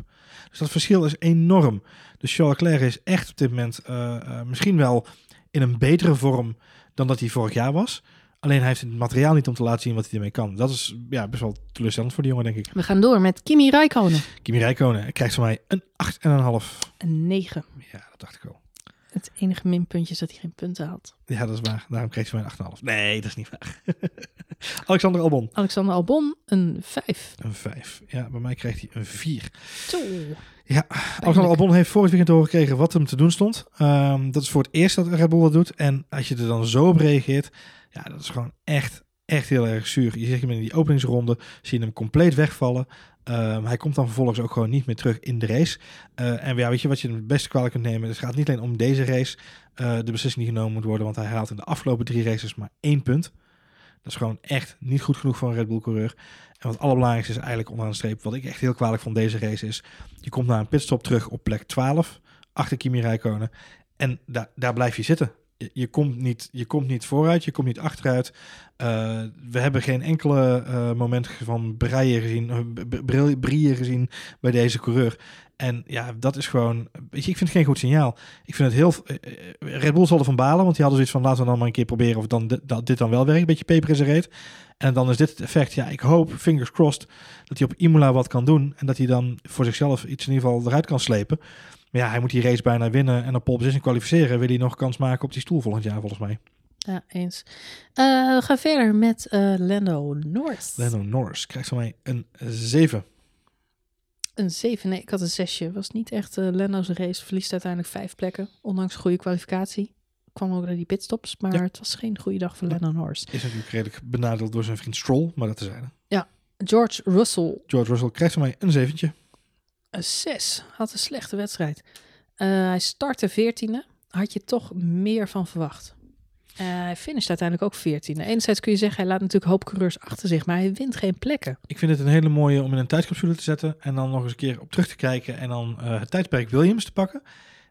Dus dat verschil is enorm. Dus Charles Leclerc is echt op dit moment eh, eh, misschien wel in een betere vorm dan dat hij vorig jaar was. Alleen hij heeft het materiaal niet om te laten zien wat hij ermee kan. Dat is ja, best wel teleurstellend voor de jongen, denk ik. We gaan door met Kimi Räikkönen. Kimi Räikkönen krijgt van mij een 8,5. Een 9. Ja, dat dacht ik al. Het enige minpuntje is dat hij geen punten had. Ja, dat is waar. Daarom kreeg hij mij een 8,5. Nee, dat is niet waar. <laughs> <laughs> Alexander Albon, Alexander Albon, een 5. een 5. Ja, bij mij kreeg hij een 4. Zo. Ja, Alexander Albon heeft vorig weekend doorgekregen wat hem te doen stond. Ehm, dat is voor het eerst dat Red Bull dat doet. En als je er dan zo op reageert, ja, dat is gewoon echt, echt heel erg zuur. Je ziet hem in die openingsronde, zie je hem compleet wegvallen. Ehm, hij komt dan vervolgens ook gewoon niet meer terug in de race. Eh, en ja, weet je wat je het beste kwalijk kunt nemen? Het gaat niet alleen om deze race, eh, de beslissing die genomen moet worden. Want hij haalt in de afgelopen drie races maar één punt. Dat is gewoon echt niet goed genoeg voor een Red Bull coureur. En wat allerbelangrijkste is eigenlijk onderaan de streep, wat ik echt heel kwalijk van deze race is, je komt na een pitstop terug op plek 12, achter Kimi Räikkönen. En daar daar blijf je zitten. Je, komt niet, je komt niet vooruit, je komt niet achteruit. Uh, we hebben geen enkele uh, moment van breien gezien, uh, brieën gezien bij deze coureur. En ja, dat is gewoon, weet je, ik vind het geen goed signaal. Ik vind het heel, Red Bull zal ervan balen, want die hadden zoiets van laten we dan maar een keer proberen of dan, dat dit dan wel werkt, een beetje peper in zijn reet. En dan is dit het effect. Ja, ik hoop, fingers crossed, dat hij op Imola wat kan doen en dat hij dan voor zichzelf iets in ieder geval eruit kan slepen. Maar ja, hij moet die race bijna winnen en op pole position kwalificeren. Wil hij nog kans maken op die stoel volgend jaar, volgens mij. Ja, eens. Eh, we gaan verder met eh Lando Norris. Lando Norris krijgt van mij een 7. Een 7. Nee, ik had een 6. Was niet echt eh Lando's race. Verliest uiteindelijk vijf plekken. Ondanks goede kwalificatie. Kwam ook naar die pitstops. Maar Ja. het was geen goede dag voor Ja. Lando Norris. Is natuurlijk redelijk benadeeld door zijn vriend Stroll, maar dat tezijde. George Russell. George Russell krijgt van mij een zeventje. Een 6. Had een slechte wedstrijd. Eh, hij startte 14e. Had je toch meer van verwacht. Eh, hij finisht uiteindelijk ook 14e. Enerzijds kun je zeggen, hij laat natuurlijk hoop coureurs achter zich. Maar hij wint geen plekken. Ik vind het een hele mooie om in een tijdscapsule te zetten en dan nog eens een keer op terug te kijken en dan eh, het tijdperk Williams te pakken.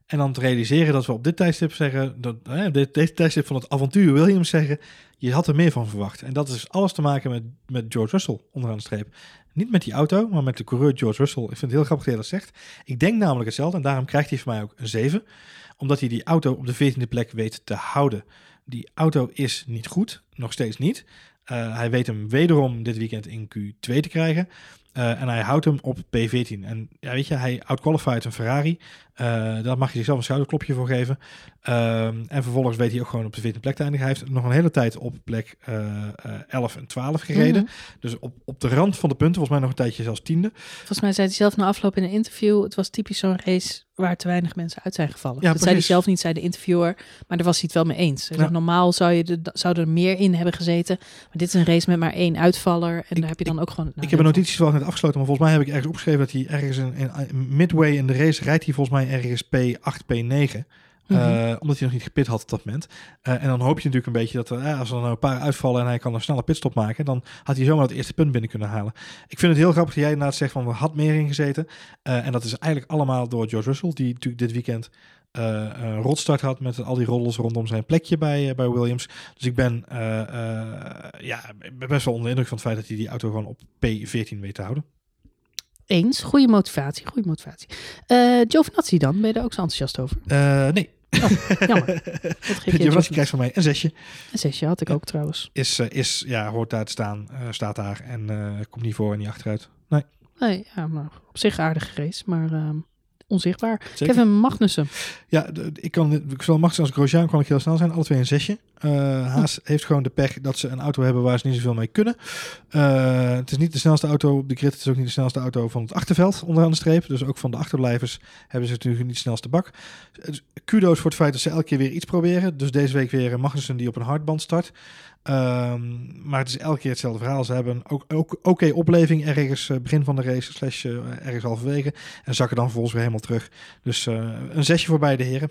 En dan te realiseren dat we op dit tijdstip zeggen, dat, eh, dit, dit tijdstip van het avontuur Williams zeggen, je had er meer van verwacht. En dat is alles te maken met, met George Russell onderaan de streep. Niet met die auto, maar met de coureur George Russell. Ik vind het heel grappig dat hij dat zegt. Ik denk namelijk hetzelfde en daarom krijgt hij van mij ook een 7. Omdat hij die auto op de 14e plek weet te houden. Die auto is niet goed, nog steeds niet. Uh, hij weet hem wederom dit weekend in Q2 te krijgen. Uh, en hij houdt hem op P14. En ja, weet je, hij outqualified een Ferrari. Uh, daar mag je zichzelf een schouderklopje voor geven. en vervolgens weet hij ook gewoon op de 14e plek te eindigen. Hij heeft nog een hele tijd op plek 11 en 12 gereden. Mm -hmm. Dus op, op de rand van de punten, volgens mij nog een tijdje zelfs tiende. Volgens mij zei hij zelf na afloop in een interview... het was typisch zo'n race waar te weinig mensen uit zijn gevallen. Ja, dat zei hij zelf niet, zei de interviewer. Maar daar was hij het wel mee eens. Ja. Normaal zou je de, zou er meer in hebben gezeten. Maar dit is een race met maar één uitvaller. En ik, daar heb je dan ook gewoon... Nou, ik heb een notities wel net afgesloten. Maar volgens mij heb ik ergens opgeschreven dat hij ergens in, in midway in de race... rijdt hij volgens mij ergens P8, P9... Mm -hmm. uh, omdat hij nog niet gepit had op dat moment. Uh, en dan hoop je natuurlijk een beetje dat er, uh, als er nou een paar uitvallen en hij kan een snelle pitstop maken, dan had hij zomaar het eerste punt binnen kunnen halen. Ik vind het heel grappig dat jij inderdaad zegt van er had meer in gezeten. en dat is eigenlijk allemaal door George Russell, die natuurlijk dit weekend een rotstart had met al die roddels rondom zijn plekje bij, bij Williams. Dus ik ben, ja, best wel onder de indruk van het feit dat hij die auto gewoon op P14 weet te houden. Eens, goede motivatie, goede motivatie. Uh, Giovinazzi dan, ben je daar ook zo enthousiast over? Uh, nee. Oh, jammer. <laughs> Giovinazzi krijgt van mij een zesje. Een zesje had ik ja. ook trouwens. Is, uh, is, ja, hoort daar te staan, staat daar en komt niet voor en niet achteruit. Nee. Nee, ja, maar op zich aardige race, maar ehm, onzichtbaar. Zeker. Kevin Magnussen. Ja, ik kan, ik zal Magnussen als Grosjean kan ik heel snel zijn, alle twee een zesje. Uh, Haas heeft gewoon de pech dat ze een auto hebben waar ze niet zoveel mee kunnen. Uh, het is niet de snelste auto op de grid. Het is ook niet de snelste auto van het achterveld onderaan de streep. Dus ook van de achterblijvers hebben ze natuurlijk niet de snelste bak. Dus kudo's voor het feit dat ze elke keer weer iets proberen. Dus deze week weer Magnussen die op een hardband start. Um, maar het is elke keer hetzelfde verhaal. Ze hebben ook, ook oké okay opleving ergens uh, begin van de race, slash uh, ergens halverwege. En zakken dan vervolgens weer helemaal terug. Dus uh, een zesje voor beide heren.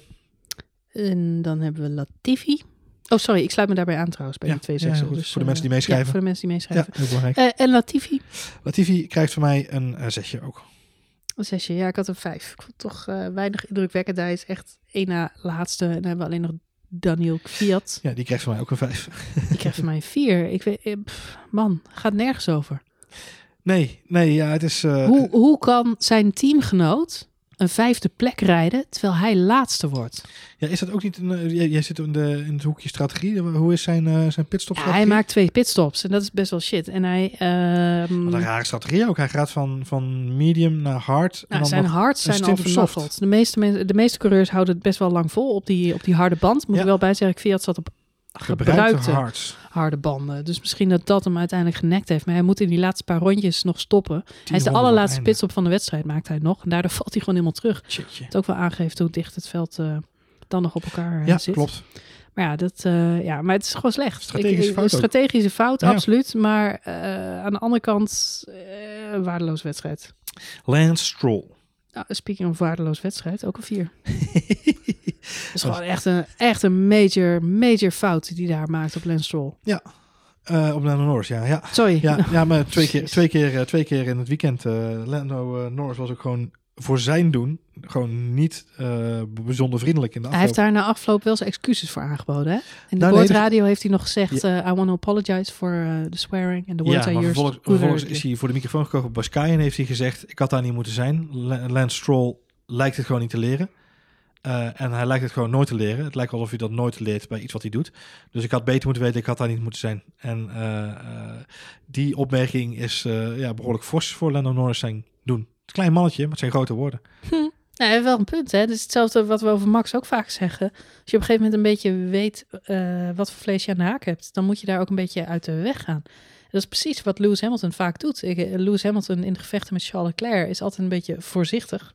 En dan hebben we Latifi. Oh, sorry, ik sluit me daarbij aan trouwens bij ja, die twee zessen. Ja, dus, voor de mensen die meeschrijven. Ja, voor de mensen die meeschrijven. Ja, heel belangrijk. En Latifi? Latifi krijgt van mij een zesje ook. Een zesje, ja, ik had een vijf. Ik vond toch uh, weinig indrukwekkend. Hij is echt één na laatste. En dan hebben we alleen nog Daniel Kviat. Ja, die krijgt van mij ook een vijf. Die krijgt van mij een vier. Ik weet, pff, man, gaat nergens over. Nee, nee, ja, het is... Uh, hoe, hoe kan zijn teamgenoot een vijfde plek rijden terwijl hij laatste wordt? Ja, is dat ook niet... Een, uh, jij, jij zit in, de, in het hoekje strategie. Hoe is zijn, uh, zijn pitstop ja, Hij maakt twee pitstops en dat is best wel shit. En hij... Um, Wat een rare strategie ook. Hij gaat van, van medium naar hard. Nou, en dan zijn hards zijn al vernaffeld. De meeste, de meeste coureurs houden het best wel lang vol op die, op die harde band. Moet ja. ik wel bij zeggen, Fiat zat op gebruikte harde banden. Dus misschien dat dat hem uiteindelijk genekt heeft. Maar hij moet in die laatste paar rondjes nog stoppen. Hij is de allerlaatste pitstop van de wedstrijd, maakt hij nog. En daardoor <laughs> valt hij gewoon helemaal terug. Het ook wel aangeeft hoe dicht het veld uh, dan nog op elkaar ja, zit. klopt. Maar ja, dat, uh, ja, maar het is gewoon slecht. Strategische ik, fout. Strategische fout, ja. absoluut. Maar uh, aan de andere kant, uh, waardeloos wedstrijd. Lance Stroll. Nou, speaking of waardeloos wedstrijd, ook een vier. <laughs> Het is gewoon echt een, echt een major, major fout die daar maakt op Lance Stroll. Ja, uh, op Lando Norris, ja. ja. Sorry. Ja, ja maar twee <laughs> keer, twee, keer, uh, twee keer in het weekend. Uh, Lando Norris was ook gewoon voor zijn doen gewoon niet bijzonder vriendelijk in de afloop. Hij heeft daar na afloop wel zijn excuses voor aangeboden, hè? In de nou, boordradio nee, heeft hij nog gezegd, ja. I want to apologize for the swearing and the words ja, I used. Vervolgens, vervolgens is hij voor de microfoon gekomen bij Sky en heeft hij gezegd, ik had daar niet moeten zijn. Lance Stroll lijkt het gewoon niet te leren. En hij lijkt het gewoon nooit te leren. Het lijkt alsof hij dat nooit leert bij iets wat hij doet. Dus ik had beter moeten weten, ik had daar niet moeten zijn. En die opmerking is ja, behoorlijk fors voor Lando Norris zijn doen. Klein mannetje, maar het zijn grote woorden. Hm. Nou, hij heeft wel een punt, hè. Het is hetzelfde wat we over Max ook vaak zeggen. Als je op een gegeven moment een beetje weet eh, wat voor vlees je aan de haak hebt, dan moet je daar ook een beetje uit de weg gaan. Dat is precies wat Lewis Hamilton vaak doet. Eh, Lewis Hamilton in de gevechten met Charles Leclerc is altijd een beetje voorzichtig.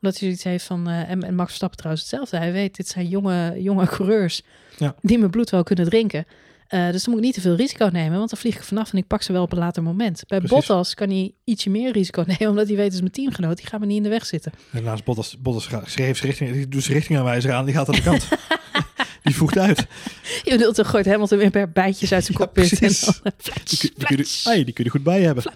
Omdat hij zoiets heeft van... en, en Max Verstappen trouwens hetzelfde. Hij weet, dit zijn jonge, jonge coureurs Ja. die mijn bloed wel kunnen drinken. Eh, dus dan moet ik niet te veel risico nemen, want dan vlieg ik vanaf en ik pak ze wel op een later moment. Bij Precies. Bottas kan hij ietsje meer risico <laughs> nemen, omdat hij weet, het is mijn teamgenoot, die gaat me niet in de weg zitten. En naast Bottas, Bottas schreef richting, die doet zijn richtingaanwijzer aan, die gaat aan de kant. <laughs> die voegt uit. Je bedoelt, dan gooit Hamilton weer per bijtjes uit zijn Ja, cockpit. en Die, kun- die, kun je, flats, ai, die kun je er goed bij hebben. <laughs>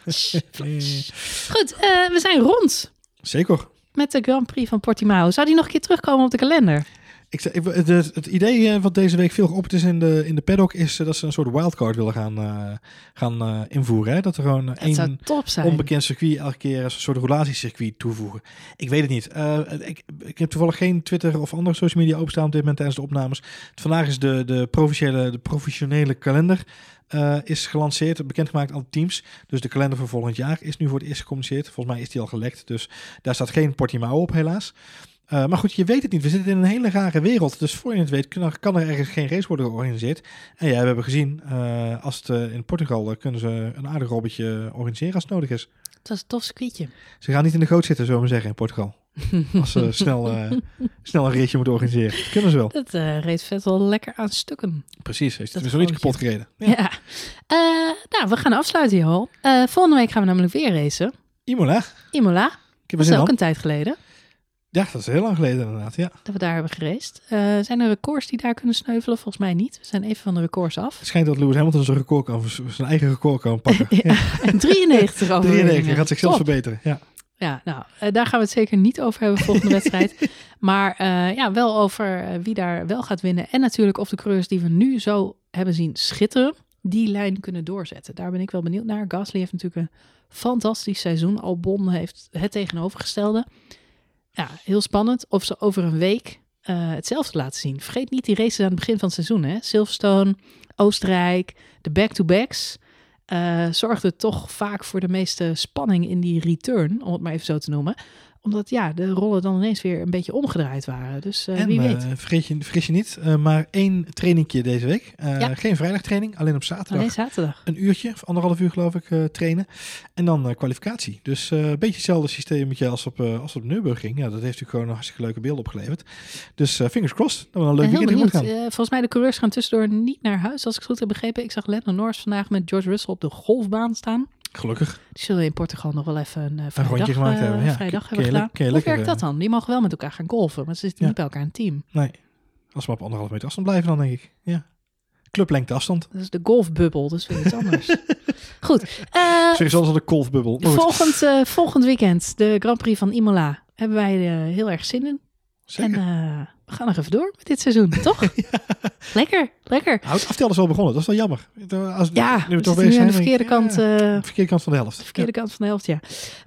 Goed, eh, we zijn rond Zeker. met de Grand Prix van Portimao. Zou die nog een keer terugkomen op de kalender? Ik, het, het idee eh, wat deze week veel geopperd is in de, in de paddock is eh, dat ze een soort wildcard willen gaan, eh, gaan invoeren. Hè? Dat er gewoon Dat één onbekend circuit elke keer als een soort relatiecircuit toevoegen. Ik weet het niet. Ik, ik heb toevallig geen Twitter of andere social media openstaan op dit moment tijdens de opnames. Vandaag is de, de, professionele, de professionele kalender eh, is gelanceerd, bekendgemaakt aan de teams. Dus de kalender voor volgend jaar is nu voor het eerst gecommuniceerd. Volgens mij is die al gelekt, dus daar staat geen Portimao op helaas. Eh, maar goed, je weet het niet. We zitten in een hele rare wereld. Dus voor je het weet kan er, kan er ergens geen race worden georganiseerd. En ja, we hebben gezien, eh, als het eh, in Portugal kunnen ze een aardig robbetje organiseren als het nodig is. Dat is een tof circuitje. Ze gaan niet in de goot zitten, zullen we zeggen, in Portugal. <laughs> Als ze snel, snel een raceje moeten organiseren. Kunnen ze wel. Dat reed vet wel lekker aan stukken. Precies, heeft Dat het zoiets kapot gereden. Ja. Nou, we gaan afsluiten, joh. Volgende week gaan we namelijk weer racen. Imola, Imola. ik heb Dat is ook aan. een tijd geleden Ja, dat is heel lang geleden inderdaad, ja. dat we daar hebben geraced. Eh, zijn er records die daar kunnen sneuvelen? Volgens mij niet. We zijn even van de records af. Het schijnt dat Lewis Hamilton zijn, record kan, zijn eigen record kan pakken. <laughs> Ja. En 93 over. 93, hij gaat zichzelf verbeteren. Ja. Ja, nou, eh, daar gaan we het zeker niet over hebben volgende <laughs> wedstrijd. Maar eh, ja, wel over wie daar wel gaat winnen. En natuurlijk of de coureurs die we nu zo hebben zien schitteren, die lijn kunnen doorzetten. Daar ben ik wel benieuwd naar. Gasly heeft natuurlijk een fantastisch seizoen. Albon heeft het tegenovergestelde. Ja, heel spannend of ze over een week eh, hetzelfde laten zien. Vergeet niet die races aan het begin van het seizoen. Hè? Silverstone, Oostenrijk, de back-to-backs. eh zorgde toch vaak voor de meeste spanning in die return, om het maar even zo te noemen. Omdat ja, de rollen dan ineens weer een beetje omgedraaid waren. Dus eh, en wie eh, weet. vergeet, je, vergis je niet, eh, maar één trainingje deze week. Ja. Geen vrijdagtraining, alleen op zaterdag. Alleen zaterdag. Een uurtje, of anderhalf uur geloof ik, trainen. En dan kwalificatie. Dus een beetje hetzelfde systeem als op, als op Nürburgring. Ja, dat heeft natuurlijk gewoon een hartstikke leuke beeld opgeleverd. Dus fingers crossed dat we een leuk En heel weekend benieuwd. moeten gaan. Volgens mij de coureurs gaan tussendoor niet naar huis, als ik het goed heb begrepen. Ik zag Lennon Norris vandaag met George Russell op de golfbaan staan. Gelukkig. Die zullen in Portugal nog wel even een uh, vrijdag, rondje gemaakt eh, hebben, ja. vrijdag hebben gedaan. Hoe werkt dat eh, dan? Die mogen wel met elkaar gaan golfen, maar ze zitten Ja. niet bij elkaar in een team. Nee, als we op anderhalf meter afstand blijven dan denk ik. Ja. Clublengte afstand. Dat is de golfbubbel, is weer iets anders. <laughs> Goed. eh, Zeg dan de golfbubbel. Volgend, eh, volgend weekend, de Grand Prix van Imola, hebben wij eh, heel erg zin in. zeker. En eh, we gaan nog even door met dit seizoen, toch? <laughs> Lekker, lekker. Nou, het aftellen is wel begonnen. Dat is wel jammer. Als, Ja, nu we toch bezig de zijn, verkeerde denk ik, kant... ja, eh, de verkeerde kant van de helft. De verkeerde kant van de helft, ja.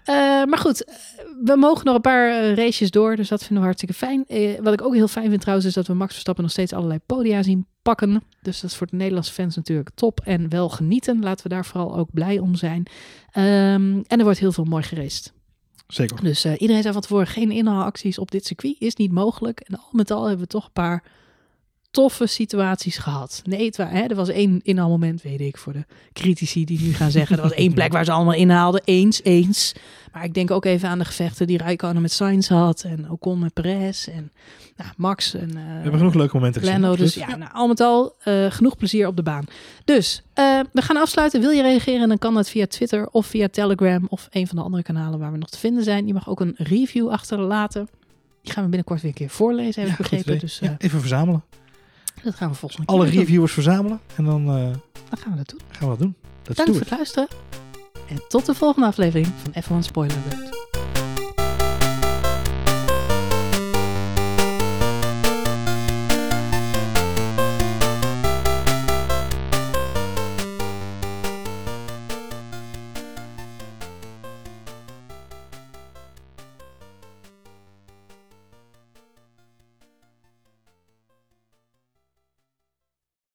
Eh, maar goed, eh, we mogen nog een paar races door, dus dat vinden we hartstikke fijn. Wat ik ook heel fijn vind trouwens, is dat we Max Verstappen nog steeds allerlei podia zien pakken. Dus dat is voor de Nederlandse fans natuurlijk top en wel genieten. Laten we daar vooral ook blij om zijn. Ehm, en er wordt heel veel mooi geraced. Zeker. Dus eh, iedereen zei van tevoren, geen inhaalacties op dit circuit is niet mogelijk. En al met al hebben we toch een paar toffe situaties gehad. Nee, het wa- hè, er was één inhaalmoment, weet ik, voor de critici die nu gaan zeggen. Er was één plek waar ze allemaal inhaalden. Eens, eens. Maar ik denk ook even aan de gevechten die Rijkonen met Sainz had. En Ocon met Perez. En nou, Max en We eh, hebben genoeg leuke momenten gezien. Lando. Dus absoluut. ja, nou, al met al eh, genoeg plezier op de baan. Dus eh, we gaan afsluiten. Wil je reageren, dan kan dat via Twitter of via Telegram of een van de andere kanalen waar we nog te vinden zijn. Je mag ook een review achterlaten. Die gaan we binnenkort weer een keer voorlezen, heb ik begrepen. Dus Ja, even verzamelen. Dat gaan we volgende Alle keer doen. reviewers verzamelen. En dan eh, Dan gaan we dat doen. gaan we dat doen. Let's Dank do voor it. het luisteren. En tot de volgende aflevering van F1 Spoiler Alert.